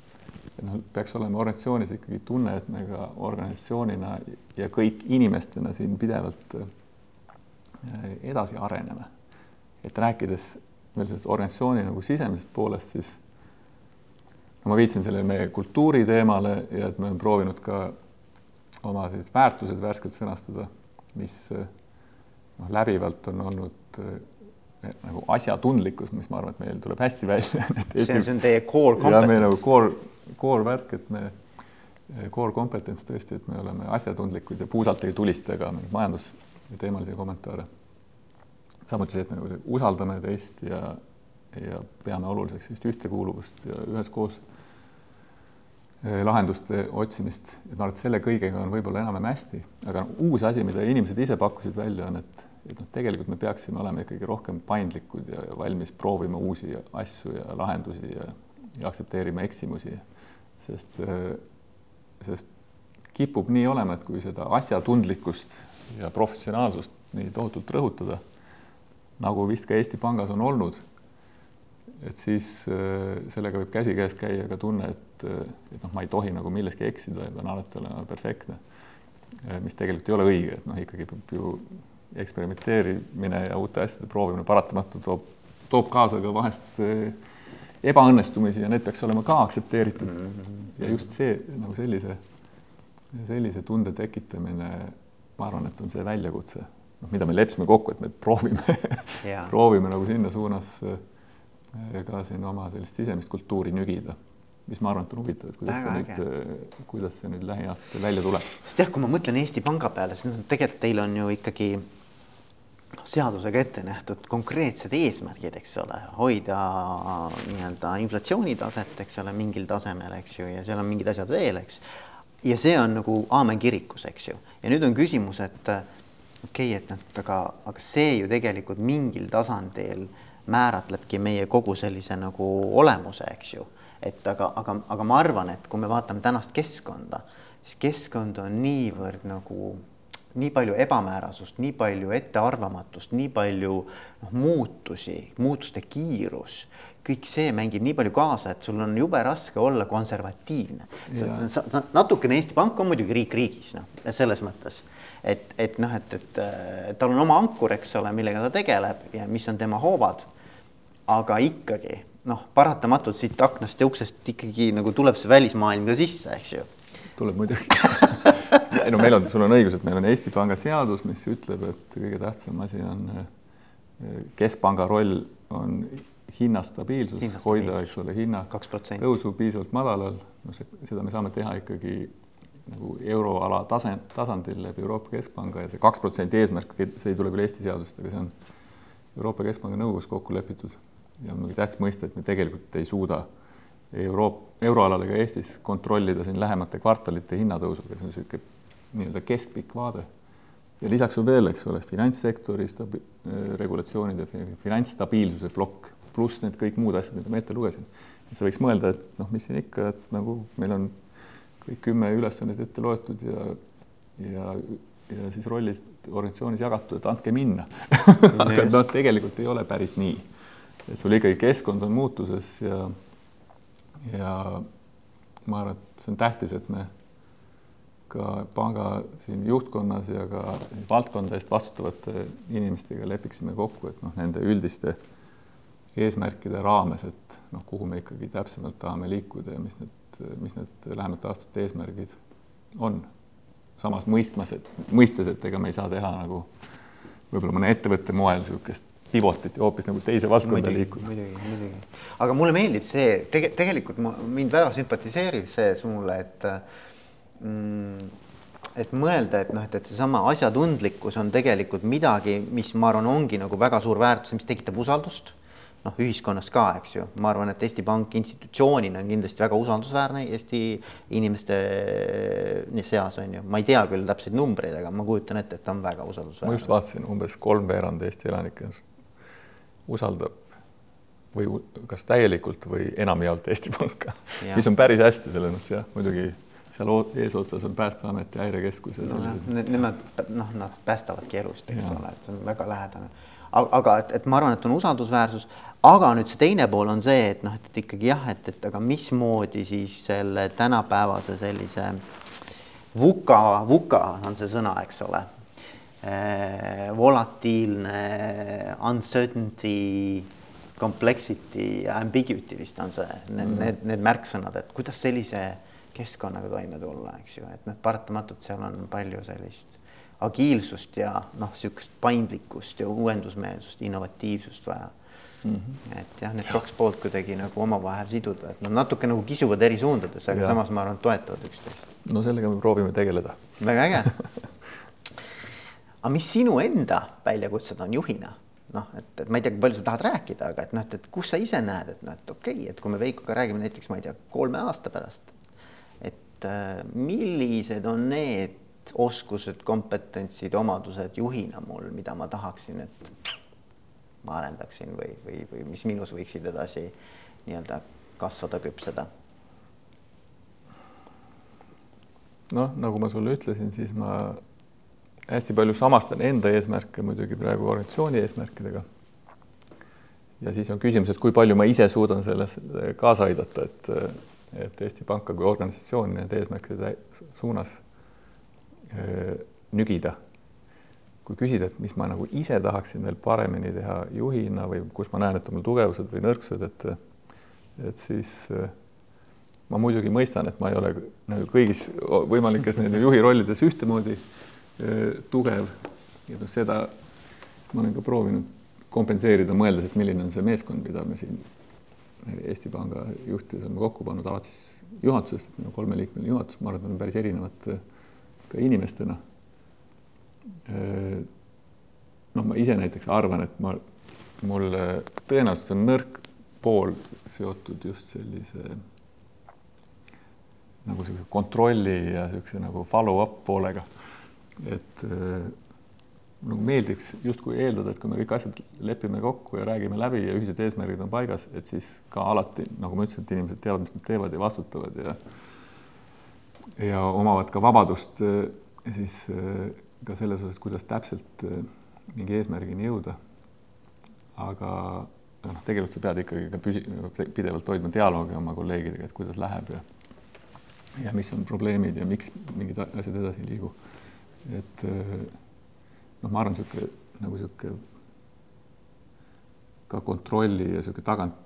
Speaker 2: noh, peaks olema organisatsioonis ikkagi tunne, et me ka organisatsioonina ja kõik inimestena siin pidevalt äh, edasi areneme. et rääkides veel sellest organisatsiooni nagu sisemisest poolest, siis no ma viitsin sellele meie kultuuri teemale ja et me oleme proovinud ka oma sellised väärtused värskelt sõnastada, mis äh, noh, läbivalt on olnud eh, nagu asjatundlikkus, mis ma arvan, et meil tuleb hästi välja *laughs*
Speaker 1: see, see on teie core competence.
Speaker 2: meil nagu core, core värk, et me, core competence tõesti, et me oleme asjatundlikud ja puusalt ei tulista ka mingeid majandusteemalisi kommentaare. samuti see, et me nagu usaldame teist ja, ja peame oluliseks sellist ühtekuuluvust ja üheskoos eh, lahenduste otsimist, et ma arvan, et selle kõigega on võib-olla enam-vähem hästi, aga uus asi, mida inimesed ise pakkusid välja, on, et et noh, tegelikult me peaksime olema ikkagi rohkem paindlikud ja valmis proovima uusi asju ja lahendusi ja, ja aktsepteerima eksimusi, sest, sest kipub nii olema, et kui seda asjatundlikkust ja professionaalsust nii tohutult rõhutada, nagu vist ka Eesti Pangas on olnud, et siis sellega võib käsikäes käia ka tunne, et, et noh, ma ei tohi nagu milleski eksida ja pean alati olema perfektne. mis tegelikult ei ole õige, et noh, ikkagi peab ju eksperimenteerimine ja uute asjade proovimine paratamatult toob, toob kaasa ka vahest eh, ebaõnnestumisi ja need peaks olema ka aktsepteeritud mm. -hmm. ja just see nagu sellise, sellise tunde tekitamine, ma arvan, et on see väljakutse, noh, mida me leppisime kokku, et me proovime *laughs* proovime nagu sinna suunas eh, ka siin oma sellist sisemist kultuuri nügida mis ma arvan, et on huvitav, et kuidas Väga see nüüd, kuidas see nüüd lähiaastatel välja tuleb.
Speaker 1: sest jah, kui ma mõtlen Eesti Panga peale, siis tegelikult teil on ju ikkagi seadusega ette nähtud konkreetsed eesmärgid, eks ole, hoida nii-öelda inflatsioonitaset, eks ole, mingil tasemel, eks ju, ja seal on mingid asjad veel, eks. ja see on nagu aamen kirikus, eks ju, ja nüüd on küsimus, et okei okay,, et noh, aga, aga see ju tegelikult mingil tasandil määratlebki meie kogu sellise nagu olemuse, eks ju. et aga, aga, aga ma arvan, et kui me vaatame tänast keskkonda, siis keskkond on niivõrd nagu nii palju ebamäärasust, nii palju ettearvamatust, nii palju noh, muutusi, muutuste kiirus, kõik see mängib nii palju kaasa, et sul on jube raske olla konservatiivne. natukene Eesti Pank on muidugi riik riigis, noh, selles mõttes, et, et noh, et, et, tal on oma ankur, eks ole, millega ta tegeleb ja mis on tema hoovad. aga ikkagi noh, paratamatult siit aknast ja uksest ikkagi nagu tuleb see välismaailm ka sisse, eks ju.
Speaker 2: tuleb muidugi *laughs* ei no meil on, sul on õigus, et meil on Eesti Panga seadus, mis ütleb, et kõige tähtsam asi on eh, keskpanga roll on hinnastabiilsus, hinnastabiilsus., hoida, eks ole, hinna tõusu piisavalt madalal, noh, seda me saame teha ikkagi nagu euroala tase, tasandil läbi Euroopa Keskpanga ja see kaks protsenti eesmärk, see ei tule küll Eesti seadusest, aga see on Euroopa Keskpanga nõukogus kokku lepitud. Ja on muidugi tähtis mõista, et me tegelikult ei suuda Euroop-, euroalal ega Eestis kontrollida siin lähemate kvartalite hinnatõusuga, see on niisugune nii-öelda keskpikk vaade. ja lisaks on veel, eks ole, finantssektori stabi-, äh, regulatsioonid ja finantsstabiilsuse plokk, pluss need kõik muud asjad, mida ma ette lugesin. et sa võiks mõelda, et noh, mis siin ikka, et nagu meil on kõik kümme ülesannet ette loetud ja, ja, ja siis rollid organisatsioonis jagatud, et andke minna *laughs* aga noh, tegelikult ei ole päris nii. et sul ikkagi keskkond on muutuses ja, ja ma arvan, et see on tähtis, et me ka panga siin juhtkonnas ja ka valdkonda eest vastutavate inimestega lepiksime kokku, et noh, nende üldiste eesmärkide raames, et noh, kuhu me ikkagi täpsemalt tahame liikuda ja mis need, mis need lähemate aastate eesmärgid on. samas mõistmas, et mõistes, et ega me ei saa teha nagu võib-olla mõne ettevõtte moel niisugust pivot iti hoopis nagu teise valdkonda liikuda.
Speaker 1: muidugi, muidugi, aga mulle meeldib see tege, tegelikult ma, mind väga sümpatiseerib see sulle, et et mõelda, et noh, et, et seesama asjatundlikkus on tegelikult midagi, mis ma arvan, ongi nagu väga suur väärtus, mis tekitab usaldust. Noh, ühiskonnas ka, eks ju, ma arvan, et Eesti Pank institutsioonina on kindlasti väga usaldusväärne Eesti inimeste seas on ju, ma ei tea küll täpseid numbreid, aga ma kujutan ette, et ta on väga usaldusväärne.
Speaker 2: ma just vaatasin, umbes kolmveerand Eesti elanikest usaldab või kas täielikult või enamjaolt Eesti Panka, mis on päris hästi selles mõttes jah, muidugi seal eesotsas on Päästeamet ja Häirekeskus ja
Speaker 1: sellised no,. Nemad noh, nad päästavadki elust, eks ja. ole, et see on väga lähedane. aga et, et ma arvan, et on usaldusväärsus, aga nüüd see teine pool on see, et noh, et ikkagi jah, et, et aga mismoodi siis selle tänapäevase sellise vuka, vuka on see sõna, eks ole eh,. volatiilne, uncertainty, complexity ja ambiguity vist on see, need mm., need, need märksõnad, et kuidas sellise keskkonnaga toime tulla, eks ju, et noh, paratamatult seal on palju sellist agiilsust ja noh, niisugust paindlikkust ja uuendusmeelsust, innovatiivsust vaja Mm -hmm. et jah, need kaks poolt kuidagi nagu omavahel siduda, et nad natuke nagu kisuvad eri suundades, aga ja. samas ma arvan, toetavad üksteist.
Speaker 2: no sellega me proovime tegeleda.
Speaker 1: väga äge *laughs* aga mis sinu enda väljakutsed on juhina? noh, et, et ma ei tea, kui palju sa tahad rääkida, aga et noh, et, et kus sa ise näed, et noh, et okei okay,, et kui me Veikoga räägime näiteks, ma ei tea, kolme aasta pärast, et äh, millised on need oskused, kompetentsid, omadused juhina mul, mida ma tahaksin, et ma arendaksin või, või, või mis minus võiksid edasi nii-öelda kasvada, küpseda?
Speaker 2: noh, nagu ma sulle ütlesin, siis ma hästi palju samastan enda eesmärke muidugi praegu organisatsiooni eesmärkidega. ja siis on küsimus, et kui palju ma ise suudan selles kaasa aidata, et, et Eesti Panka kui organisatsiooni nende eesmärkide suunas öö, nügida kui küsida, et mis ma nagu ise tahaksin veel paremini teha juhina või kus ma näen, et on mul tugevused või nõrkused, et et siis äh, ma muidugi mõistan, et ma ei ole nagu kõigis võimalikes nende juhi rollides ühtemoodi äh, tugev. ja noh, seda ma olen ka proovinud kompenseerida, mõeldes, et milline on see meeskond, mida me siin Eesti Panga juhtides oleme kokku pannud, alates juhatusest, meil on kolmeliikmeline juhatus, ma arvan, et me oleme päris erinevad äh, ka inimestena Äh, noh, ma ise näiteks arvan, et ma, mul tõenäoliselt on nõrk pool seotud just sellise nagu sellise kontrolli ja niisuguse nagu follow-up poolega. et äh, nagu meeldiks justkui eeldada, et kui me kõik asjad lepime kokku ja räägime läbi ja ühised eesmärgid on paigas, et siis ka alati, nagu ma ütlesin, et inimesed teavad, mis nad teevad ja vastutavad ja ja omavad ka vabadust äh, siis ka selles osas, kuidas täpselt äh, mingi eesmärgini jõuda. aga noh, tegelikult sa pead ikkagi ka püsi-, pidevalt hoidma dialoogi oma kolleegidega, et kuidas läheb ja ja mis on probleemid ja miks mingid asjad edasi ei liigu. et äh, noh, ma arvan, niisugune nagu niisugune ka kontrolli ja niisugune tagant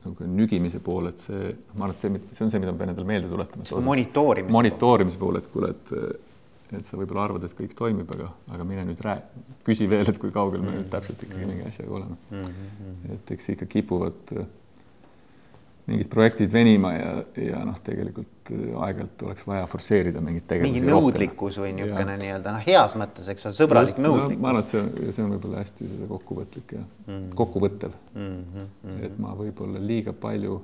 Speaker 2: nagu nügimise pool, et see, ma arvan, et see, see on see, mida ma pean endale meelde tuletama.
Speaker 1: monitoorimise.
Speaker 2: monitoorimise pool, et kuule, et et sa võib-olla arvad, et kõik toimib, aga, aga mine nüüd räägi, küsi veel, et kui kaugel me nüüd mm. täpselt ikkagi mingi asjaga oleme mm. -hmm. et eks ikka kipuvad äh, mingid projektid venima ja, ja noh, tegelikult äh, aeg-ajalt oleks vaja forsseerida mingit tegevusi.
Speaker 1: mingi nõudlikkus või niisugune nii-öelda noh, heas mõttes, eks ole, sõbralik Just, nõudlikkus no,.
Speaker 2: ma arvan, et see on, see on võib-olla hästi kokkuvõtlik ja mm -hmm. kokkuvõttev mm. -hmm. et ma võib-olla liiga palju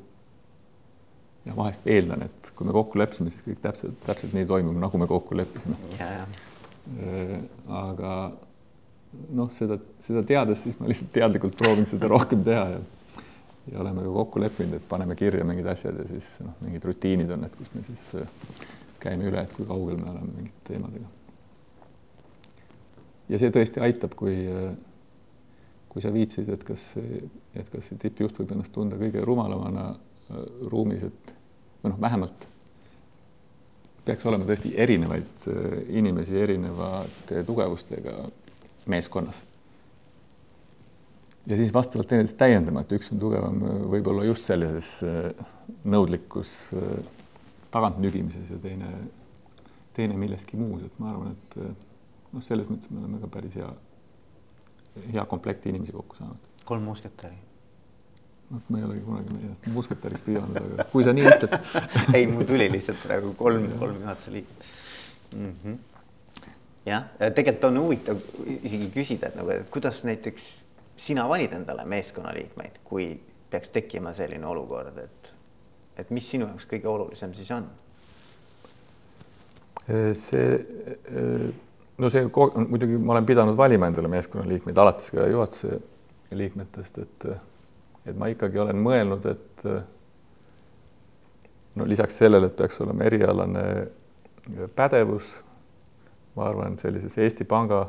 Speaker 2: ja vahest eeldan, et kui me kokku leppisime, siis kõik täpselt, täpselt nii toimub, nagu me kokku leppisime. Äh, aga noh, seda, seda teades, siis ma lihtsalt teadlikult proovin seda rohkem teha ja ja oleme ka kokku leppinud, et paneme kirja mingid asjad ja siis noh, mingid rutiinid on, et kus me siis äh, käime üle, et kui kaugel me oleme mingite teemadega. ja see tõesti aitab, kui äh, kui sa viitsid, et kas, et kas see tippjuht võib ennast tunda kõige rumalamana ruumis, et või noh, vähemalt peaks olema tõesti erinevaid äh, inimesi erinevate tugevustega meeskonnas. Ja siis vastavalt teineteist täiendama, et üks on tugevam äh, võib-olla just sellises äh, nõudlikus tagantlügimises ja teine, teine milleski muus, et ma arvan, et noh, selles mõttes me oleme ka päris hea, hea komplekti inimesi kokku saanud.
Speaker 1: kolm musketäri
Speaker 2: noh, ma ei olegi kunagi ennast musketäriks pidanud, aga kui sa nii ütled *laughs*
Speaker 1: ei, mul tuli lihtsalt praegu kolm, kolm juhatuse liiget mm. -hmm. jah, tegelikult on huvitav isegi küsida, et nagu, et kuidas näiteks sina valid endale meeskonnaliikmeid, kui peaks tekkima selline olukord, et, et mis sinu jaoks kõige olulisem siis on?
Speaker 2: see, no see muidugi ma olen pidanud valima endale meeskonnaliikmeid alates ka juhatuse liikmetest, et et ma ikkagi olen mõelnud, et no lisaks sellele, et peaks olema erialane pädevus, ma arvan, sellises Eesti Panga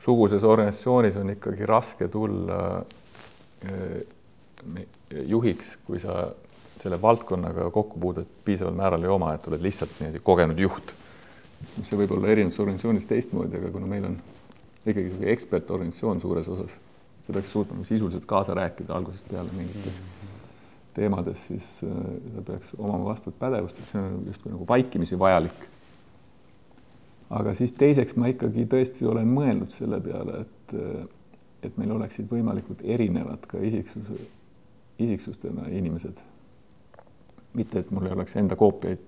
Speaker 2: suguses organisatsioonis on ikkagi raske tulla eh, juhiks, kui sa selle valdkonnaga kokkupuudet piisaval määral ei oma, et oled lihtsalt niimoodi kogenud juht. see võib olla erinevates organisatsioonides teistmoodi, aga kuna meil on ikkagi ekspertorganisatsioon suures osas sa peaks suutma sisuliselt kaasa rääkida algusest peale mingites teemades, siis äh, sa peaks omama vastavat pädevust, et see on justkui nagu vaikimisi vajalik. Aga siis teiseks ma ikkagi tõesti olen mõelnud selle peale, et, et meil oleksid võimalikult erinevad ka isiksuse, isiksustena inimesed. mitte, et mul ei oleks enda koopiaid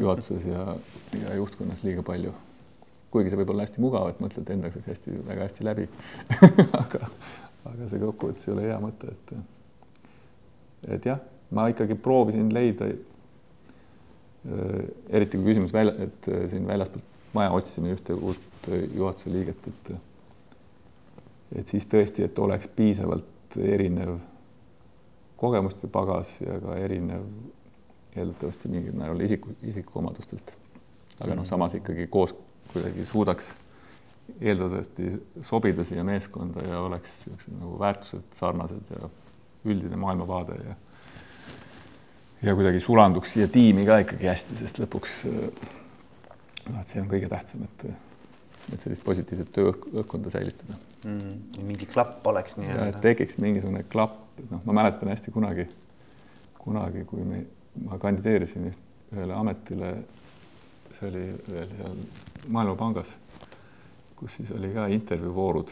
Speaker 2: juhatuses ja, ja juhtkonnas liiga palju kuigi see võib olla hästi mugav, et mõtled endaga hästi, väga hästi läbi *laughs* aga, aga see kokkuvõttes ei ole hea mõte, et et jah, ma ikkagi proovisin leida eriti kui küsimus välja, et siin väljaspoolt maja otsisime ühte uut äh, juhatuse liiget, et et siis tõesti, et oleks piisavalt erinev kogemuste pagas ja ka erinev eeldatavasti mingil määral isiku, isikuomadustelt. aga noh, mhm. samas ikkagi koos kuidagi suudaks eeldatavasti sobida siia meeskonda ja oleks niisugused nagu väärtused sarnased ja üldine maailmavaade ja ja kuidagi sulanduks siia tiimi ka ikkagi hästi, sest lõpuks noh, et see on kõige tähtsam, et et sellist positiivset tööõhkkonda säilitada
Speaker 1: mm,. mingi klapp oleks nii-öelda.
Speaker 2: tekiks mingisugune klapp, noh, ma mäletan hästi kunagi, kunagi, kui me, ma kandideerisin ühele ametile, see oli veel seal Maailmapangas kus siis oli ka intervjuuvoorud.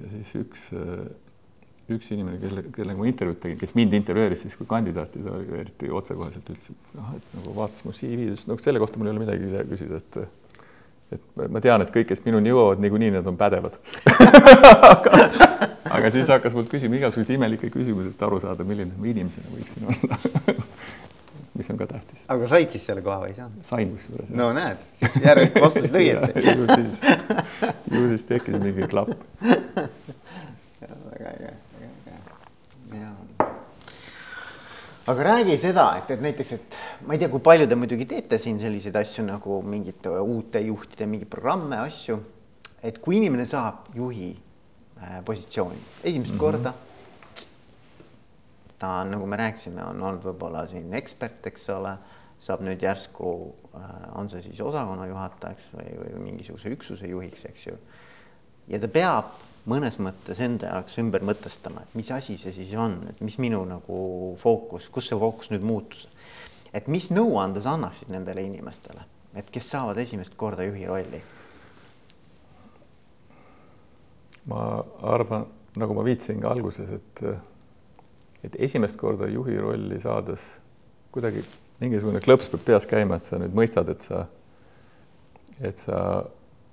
Speaker 2: ja siis üks, üks inimene, kelle, kellega ma intervjuud tegin, kes mind intervjueeris siis kui kandidaati, ta oli eriti otsekoheselt ütles, et noh, et nagu vaatas mu CV-d, no selle kohta mul ei ole midagi küsida, et et ma tean, et kõik, kes minuni jõuavad, niikuinii nad on pädevad *laughs* aga, aga siis hakkas mult küsima igasuguseid imelikke küsimusi, et aru saada, milline ma inimesena võiksin olla *laughs* mis on ka tähtis.
Speaker 1: aga said siis selle koha või ei saanud?
Speaker 2: sain kusjuures.
Speaker 1: no näed, järelikult vastasid *laughs* õieti
Speaker 2: ju siis, ju siis tekkis mingi klapp.
Speaker 1: väga äge, väga äge. ja. Aga räägi seda, et, et näiteks, et ma ei tea, kui palju te muidugi teete siin selliseid asju nagu mingite uute juhtide mingeid programme, asju. et kui inimene saab juhi äh, positsiooni esimest mm -hmm. korda ta on, nagu me rääkisime, on olnud võib-olla siin ekspert, eks ole, saab nüüd järsku, äh, on see siis osakonna juhatajaks või, või mingisuguse üksuse juhiks, eks ju. ja ta peab mõnes mõttes enda jaoks ümber mõtestama, et mis asi see siis on, et mis minu nagu fookus, kus see fookus nüüd muutus. et mis nõuande sa annaksid nendele inimestele, et kes saavad esimest korda juhi rolli?
Speaker 2: ma arvan, nagu ma viitasin ka alguses, et et esimest korda juhi rolli saades kuidagi mingisugune klõps peab peas käima, et sa nüüd mõistad, et sa, et sa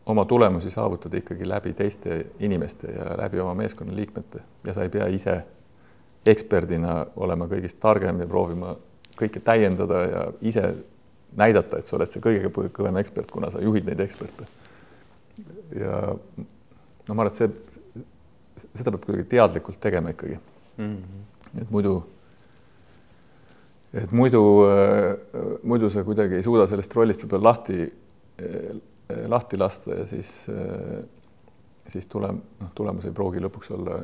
Speaker 2: oma tulemusi saavutad ikkagi läbi teiste inimeste ja läbi oma meeskonna liikmete ja sa ei pea ise eksperdina olema kõigist targem ja proovima kõike täiendada ja ise näidata, et sa oled see kõige kõvem ekspert, kuna sa juhid neid eksperte. ja no ma arvan, et see, seda peab kuidagi teadlikult tegema ikkagi mm. -hmm et muidu, et muidu, äh, muidu sa kuidagi ei suuda sellest rollist võib-olla lahti, äh, lahti lasta ja siis, äh, siis tulem-, noh, tulemus ei pruugi lõpuks olla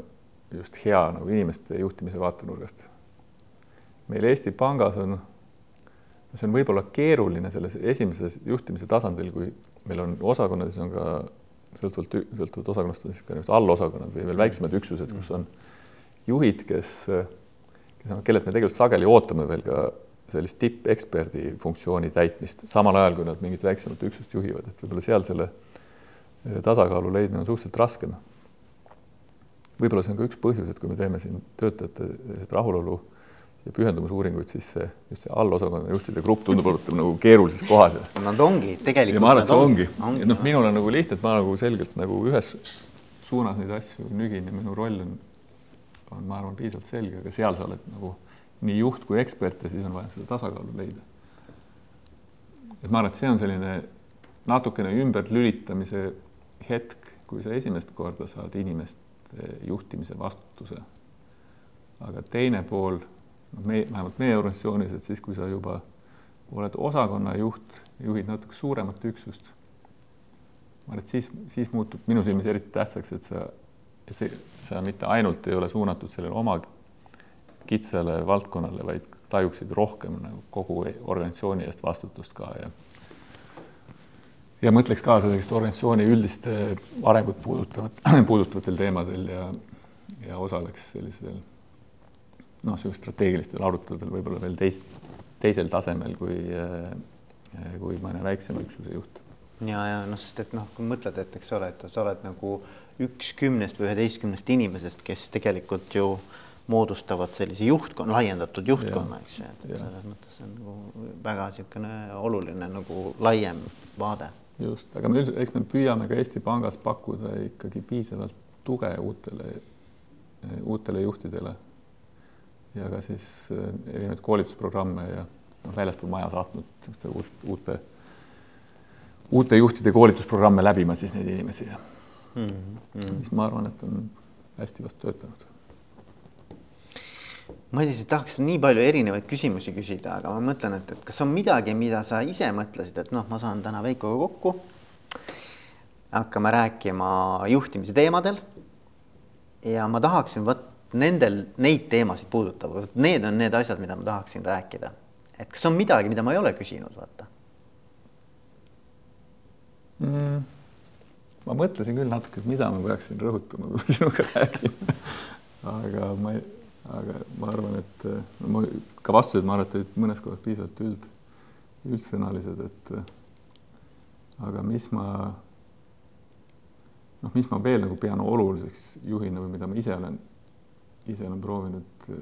Speaker 2: just hea nagu inimeste juhtimise vaatenurgast. meil Eesti Pangas on, see on võib-olla keeruline selles esimeses juhtimise tasandil, kui meil on osakonnades on ka sõltuvalt, sõltuvalt osakonnast on siis ka niisugused allosakonnad või veel väiksemad üksused, kus on juhid, kes, kes, kellelt me tegelikult sageli ootame veel ka sellist tippeksperdi funktsiooni täitmist, samal ajal kui nad mingit väiksemat üksust juhivad, et võib-olla seal selle eh, tasakaalu leidmine on suhteliselt raskem. võib-olla see on ka üks põhjus, et kui me teeme siin töötajate rahulolu ja pühendumusuuringuid, siis see just see allosakonna juhtide grupp tundub olevat nagu keerulises kohas.
Speaker 1: Nad ongi tegelikult.
Speaker 2: ja ma arvan, et see ongi, ongi., noh, minul on nagu lihtne, et ma nagu selgelt nagu ühes suunas neid asju nügin ja minu roll on, on, ma arvan, piisavalt selge, aga seal sa oled nagu nii juht kui ekspert ja siis on vaja seda tasakaalu leida. et ma arvan, et see on selline natukene ümberlülitamise hetk, kui sa esimest korda saad inimeste juhtimise vastutuse. aga teine pool noh, me, vähemalt meie organisatsioonis, et siis, kui sa juba oled osakonna juht, juhid natuke suuremat üksust, ma arvan, et siis, siis muutub minu silmis eriti tähtsaks, et sa, see, sa mitte ainult ei ole suunatud sellele oma kitsale valdkonnale, vaid tajuksid rohkem nagu kogu organisatsiooni eest vastutust ka ja ja mõtleks kaasa sellist organisatsiooni üldist arengut puudutavat, *clears throat* puudutavatel teemadel ja, ja osaleks sellisel noh, niisugustel strateegilistel aruteludel võib-olla veel teist, teisel tasemel kui, äh, kui mõne väiksema üksuse juht.
Speaker 1: ja, ja noh, sest et noh, kui mõtled, et eks ole, et sa oled nagu üks kümnest või üheteistkümnest inimesest, kes tegelikult ju moodustavad sellise juhtkonna, laiendatud juhtkonna, eks ju, et, et selles mõttes on nagu väga niisugune oluline nagu laiem vaade.
Speaker 2: just, aga me üldiselt, eks me püüame ka Eesti Pangas pakkuda ikkagi piisavalt tuge uutele, uutele juhtidele ja ka siis äh, erinevaid koolitusprogramme ja noh, väljaspool maja saatnud uut, uute, uute juhtide koolitusprogramme läbima siis neid inimesi ja mm -hmm. mis ma arvan, et on hästi vast töötanud.
Speaker 1: Madis, tahaks nii palju erinevaid küsimusi küsida, aga ma mõtlen, et, et kas on midagi, mida sa ise mõtlesid, et noh, ma saan täna Veikoga kokku. hakkame rääkima juhtimise teemadel. ja ma tahaksin võtta nendel, neid teemasid puudutavad, need on need asjad, mida ma tahaksin rääkida. et kas on midagi, mida ma ei ole küsinud, vaata
Speaker 2: mm,? ma mõtlesin küll natuke, et mida ma peaksin rõhutama, kui ma sinuga räägin *laughs* aga ma ei, aga ma arvan, et no ma ka vastused, ma arvan, et olid mõnes kohas piisavalt üld, üldsõnalised, et aga mis ma noh, mis ma veel nagu pean oluliseks juhina või mida ma ise olen ise olen proovinud äh,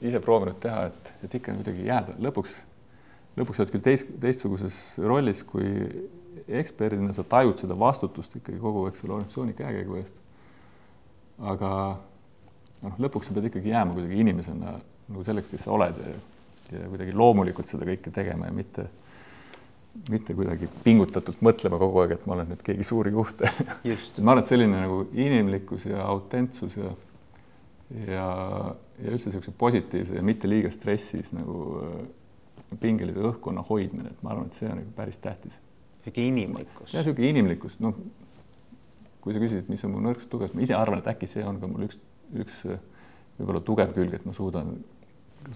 Speaker 2: ise proovinud teha, et, et ikka kuidagi jääda lõpuks, lõpuks oled küll teist, teistsuguses rollis kui eksperdina, sa tajud seda vastutust ikkagi kogu, eks ole, organisatsiooni käekäigu eest. Aga noh, lõpuks sa pead ikkagi jääma kuidagi inimesena nagu selleks, kes sa oled ja, ja kuidagi loomulikult seda kõike tegema ja mitte mitte kuidagi pingutatult mõtlema kogu aeg, et ma olen nüüd keegi suur juht *laughs* ma arvan, et selline nagu inimlikkus ja autentsus ja ja, ja üldse niisuguse positiivse ja mitte liiga stressis nagu äh, pingelise õhkkonna hoidmine, et ma arvan, et see on nagu päris tähtis.
Speaker 1: niisugune inimlikkus.
Speaker 2: ja niisugune inimlikkus, noh, kui sa küsisid, mis on mu nõrkus, tugevus, ma ise arvan, et äkki see on ka mul üks, üks äh, võib-olla tugev külg, et ma suudan,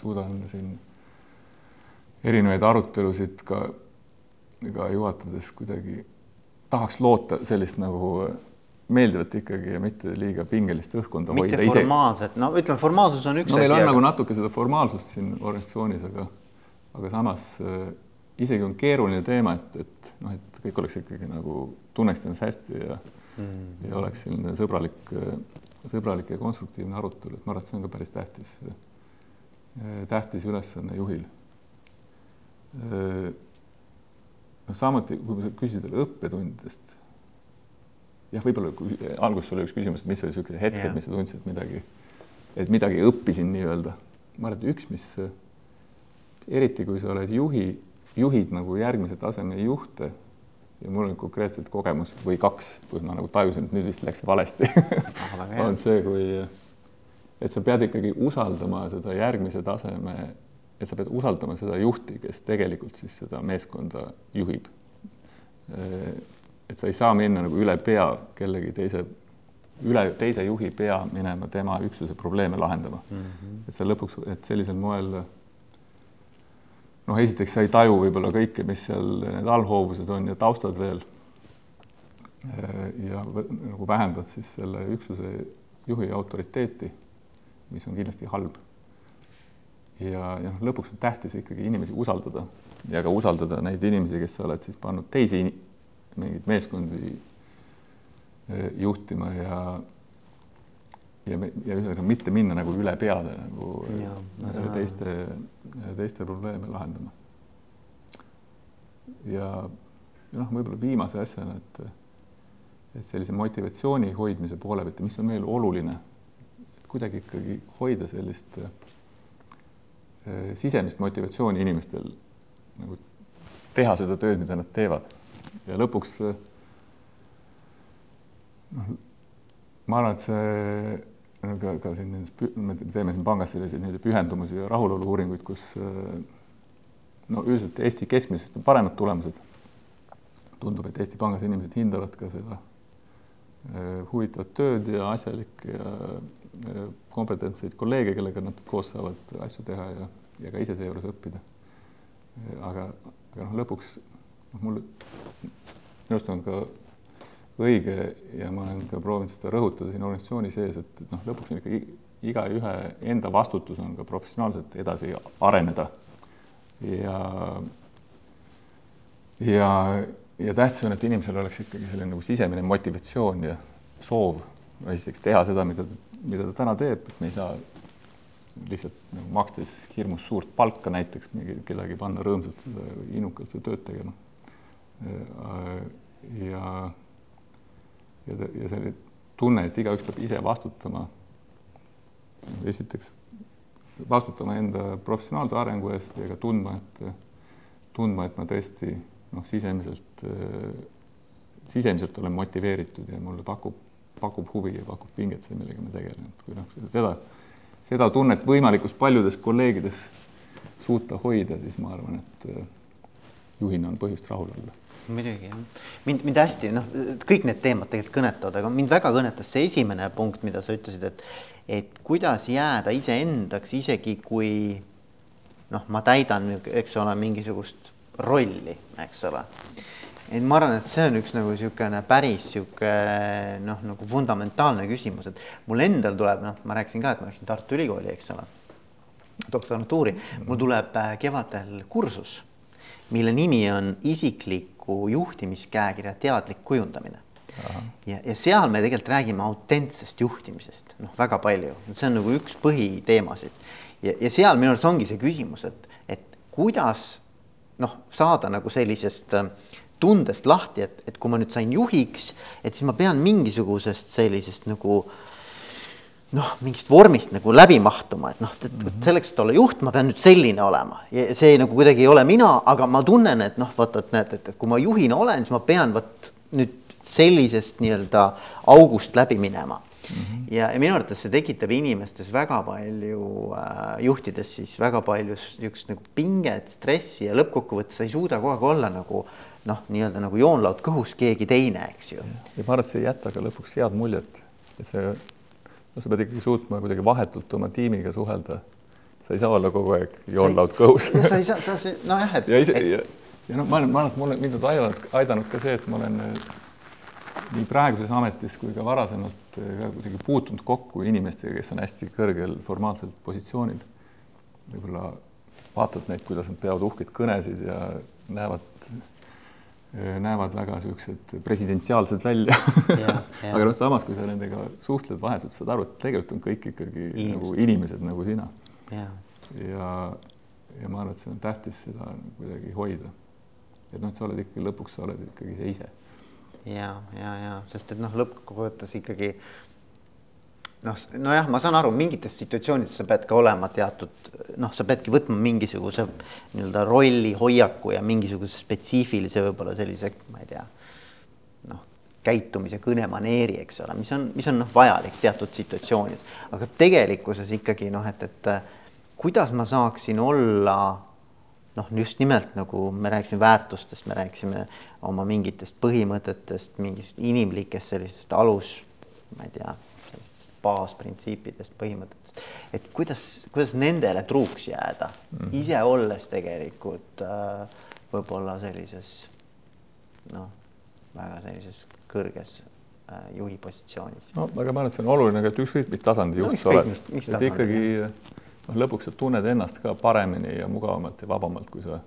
Speaker 2: suudan siin erinevaid arutelusid ka ka juhatades kuidagi tahaks loota sellist nagu meeldivat ikkagi ja mitte liiga pingelist õhkkonda
Speaker 1: hoida. mitte formaalset, no ütleme, formaalsus on üks
Speaker 2: no, asi. meil on aga... nagu natuke seda formaalsust siin organisatsioonis, aga, aga samas äh, isegi on keeruline teema, et, et noh, et kõik oleks ikkagi nagu tunneks ennast hästi ja mm. ja oleks selline sõbralik, sõbralik ja konstruktiivne arutelu, et ma arvan, et see on ka päris tähtis, tähtis ülesanne juhil noh, samuti kui sa küsid õppetundidest, jah, võib-olla kui alguses oli üks küsimus, et mis oli niisugune hetk, et mis sa tundsid, et midagi, et midagi õppisin nii-öelda. ma arvan, et üks, mis eriti kui sa oled juhi, juhid nagu järgmise taseme juhte ja mul on konkreetselt kogemus või kaks, kus ma nagu tajusin, et nüüd vist läks valesti *laughs* on see, kui, et sa pead ikkagi usaldama seda järgmise taseme et sa pead usaldama seda juhti, kes tegelikult siis seda meeskonda juhib. et sa ei saa minna nagu üle pea kellegi teise, üle teise juhi pea minema tema üksuse probleeme lahendama mm. -hmm. et sa lõpuks, et sellisel moel noh, esiteks sa ei taju võib-olla kõike, mis seal need allhoovused on ja taustad veel. ja nagu vähendad siis selle üksuse juhi autoriteeti, mis on kindlasti halb ja, ja noh, lõpuks on tähtis ikkagi inimesi usaldada ja ka usaldada neid inimesi, kes sa oled siis pannud teisi mingeid meeskondi juhtima ja ja, ja ühesõnaga mitte minna nagu üle peade nagu ja, teiste, teiste probleeme lahendama. ja, noh, võib-olla viimase asjana, et et sellise motivatsiooni hoidmise poole pealt mis on meil oluline, kuidagi ikkagi hoida sellist äh, sisemist motivatsiooni inimestel nagu teha seda tööd, mida nad teevad. Ja lõpuks noh, ma arvan, et see ka, ka siin nendes, me teeme siin pangas selliseid nii-öelda pühendumusi ja rahulolu uuringuid, kus no üldiselt Eesti keskmisest on paremad tulemused. tundub, et Eesti Pangas inimesed hindavad ka seda eh, huvitavat tööd ja asjalikke ja eh, kompetentseid kolleege, kellega nad koos saavad asju teha ja, ja ka ise seejuures õppida. Aga, aga noh, lõpuks noh, mul minu arust on ka õige ja ma olen ka proovinud seda rõhutada siin organisatsiooni sees, et, et noh, lõpuks on ikkagi igaühe enda vastutus on ka professionaalselt edasi areneda. ja, ja, ja tähtis on, et inimesel oleks ikkagi selline nagu sisemine motivatsioon ja soov esiteks teha seda, mida, mida ta täna teeb, et me ei saa lihtsalt nagu makstes hirmus suurt palka näiteks kedagi panna rõõmsalt seda innukalt seda tööd tegema. ja ja, ja see tunne, et igaüks peab ise vastutama. esiteks vastutama enda professionaalse arengu eest ja ka tundma, et tundma, et ma tõesti noh, sisemiselt, sisemiselt olen motiveeritud ja mulle pakub, pakub huvi ja pakub pinget see, millega ma tegelen, et kui noh, seda, seda tunnet võimalikult paljudes kolleegides suuta hoida, siis ma arvan, et juhina on põhjust rahul olla
Speaker 1: muidugi jah, mind, mind hästi noh, kõik need teemad tegelikult kõnetavad, aga mind väga kõnetas see esimene punkt, mida sa ütlesid, et et kuidas jääda iseendaks, isegi kui noh, ma täidan, eks ole, mingisugust rolli, eks ole. et ma arvan, et see on üks nagu niisugune päris niisugune noh, nagu fundamentaalne küsimus, et mul endal tuleb, noh, ma rääkisin ka, et ma läksin Tartu Ülikooli, eks ole, doktorantuuri, mul tuleb äh, kevadel kursus mille nimi on isikliku juhtimiskäekirja teadlik kujundamine. ja, ja seal me tegelikult räägime autentsest juhtimisest, noh, väga palju, see on nagu üks põhiteemasid. ja, ja seal minu arust ongi see küsimus, et, et kuidas noh, saada nagu sellisest äh, tundest lahti, et, et kui ma nüüd sain juhiks, et siis ma pean mingisugusest sellisest nagu äh, noh, mingist vormist nagu läbi mahtuma, et noh, et mm -hmm. selleks, et olla juht, ma pean nüüd selline olema see nagu kuidagi ei ole mina, aga ma tunnen, et noh, vaata, et näed, et kui ma juhina olen, siis ma pean vot nüüd sellisest nii-öelda august läbi minema mm. -hmm. ja, ja minu arvates see tekitab inimestes väga palju äh,, juhtides siis väga palju niisugust nagu pinget, stressi ja lõppkokkuvõttes sa ei suuda kogu aeg olla nagu noh, nii-öelda nagu joonlaud kõhus keegi teine, eks ju.
Speaker 2: ja ma arvan, et see ei jäta ka lõpuks head muljet, et see no sa pead ikkagi suutma kuidagi vahetult oma tiimiga suhelda. sa ei saa olla kogu aeg joonlaud kõhus.
Speaker 1: sa ei saa, sa see, nojah, et.
Speaker 2: ja ise ja, ja noh, ma olen, ma arvan, et mulle mind on aidanud, aidanud ka see, et ma olen äh, nii praeguses ametis kui ka varasemalt äh, ka kuidagi puutunud kokku inimestega, kes on hästi kõrgel formaalselt positsioonil. võib-olla vaatad neid, kuidas nad peavad uhkeid kõnesid ja näevad näevad väga niisugused presidentsiaalsed välja *laughs* aga noh, samas kui sa nendega suhtled vahetult, saad aru, et tegelikult on kõik ikkagi inimesed. nagu inimesed nagu sina. ja, ja, ja ma arvan, et see on tähtis seda kuidagi hoida. et noh, et sa oled ikkagi lõpuks, sa oled ikkagi see ise.
Speaker 1: ja, ja, ja sest et noh, lõppkokkuvõttes ikkagi noh, nojah, ma saan aru, mingites situatsioonides sa pead ka olema teatud noh, sa peadki võtma mingisuguse nii-öelda rolli, hoiaku ja mingisuguse spetsiifilise võib-olla sellise, ma ei tea, noh, käitumise kõnemaneeri, eks ole, mis on, mis on noh, vajalik teatud situatsioonides, aga tegelikkuses ikkagi noh, et, et kuidas ma saaksin olla noh, just nimelt nagu me rääkisime väärtustest, me rääkisime oma mingitest põhimõtetest, mingist inimlikest sellistest alus, ma ei tea baasprintsiipidest, põhimõtetest, et kuidas, kuidas nendele truuks jääda mm, -hmm. ise olles tegelikult äh, võib-olla sellises noh, väga sellises kõrges äh, juhi positsioonis.
Speaker 2: no aga ma arvan, et see on oluline, et ükskõik mis tasandi juht no, sa oled, et ikkagi noh, lõpuks sa tunned ennast ka paremini ja mugavamalt ja vabamalt, kui sa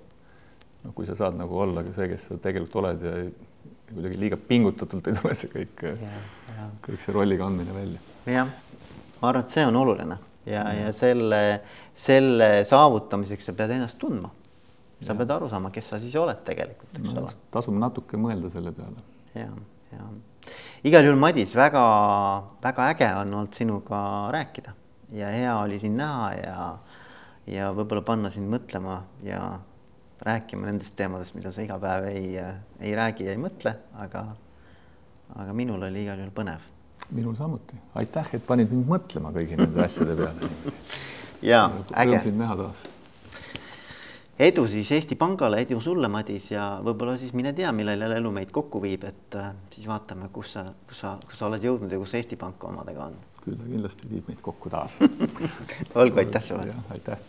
Speaker 2: noh, kui sa saad nagu olla ka see, kes sa tegelikult oled ja kuidagi liiga pingutatult ei tule see kõik, kõik see rolli kandmine välja.
Speaker 1: Jah, ma arvan, et see on oluline ja, ja selle, selle saavutamiseks sa pead ennast tundma. sa ja. pead aru saama, kes sa siis oled tegelikult, eks no, ole.
Speaker 2: tasub natuke mõelda selle peale.
Speaker 1: ja, ja igal juhul, Madis väga,, väga-väga äge on olnud sinuga rääkida ja hea oli sind näha ja, ja võib-olla panna sind mõtlema ja rääkima nendest teemadest, mida sa iga päev ei, ei räägi ja ei mõtle, aga, aga minul oli igal juhul põnev.
Speaker 2: Minul samuti, aitäh, et panid mind mõtlema kõigi nende *laughs* asjade peale.
Speaker 1: ja äge.
Speaker 2: sind näha taas
Speaker 1: edu siis Eesti Pangale, edu sulle, Madis, ja võib-olla siis mine tea, millal jälle elu meid kokku viib, et äh, siis vaatame, kus sa, kus sa, kus sa oled jõudnud ja kus Eesti Pank omadega on.
Speaker 2: küll ta kindlasti viib meid kokku taas *laughs*
Speaker 1: olgu, aitäh sulle.
Speaker 2: aitäh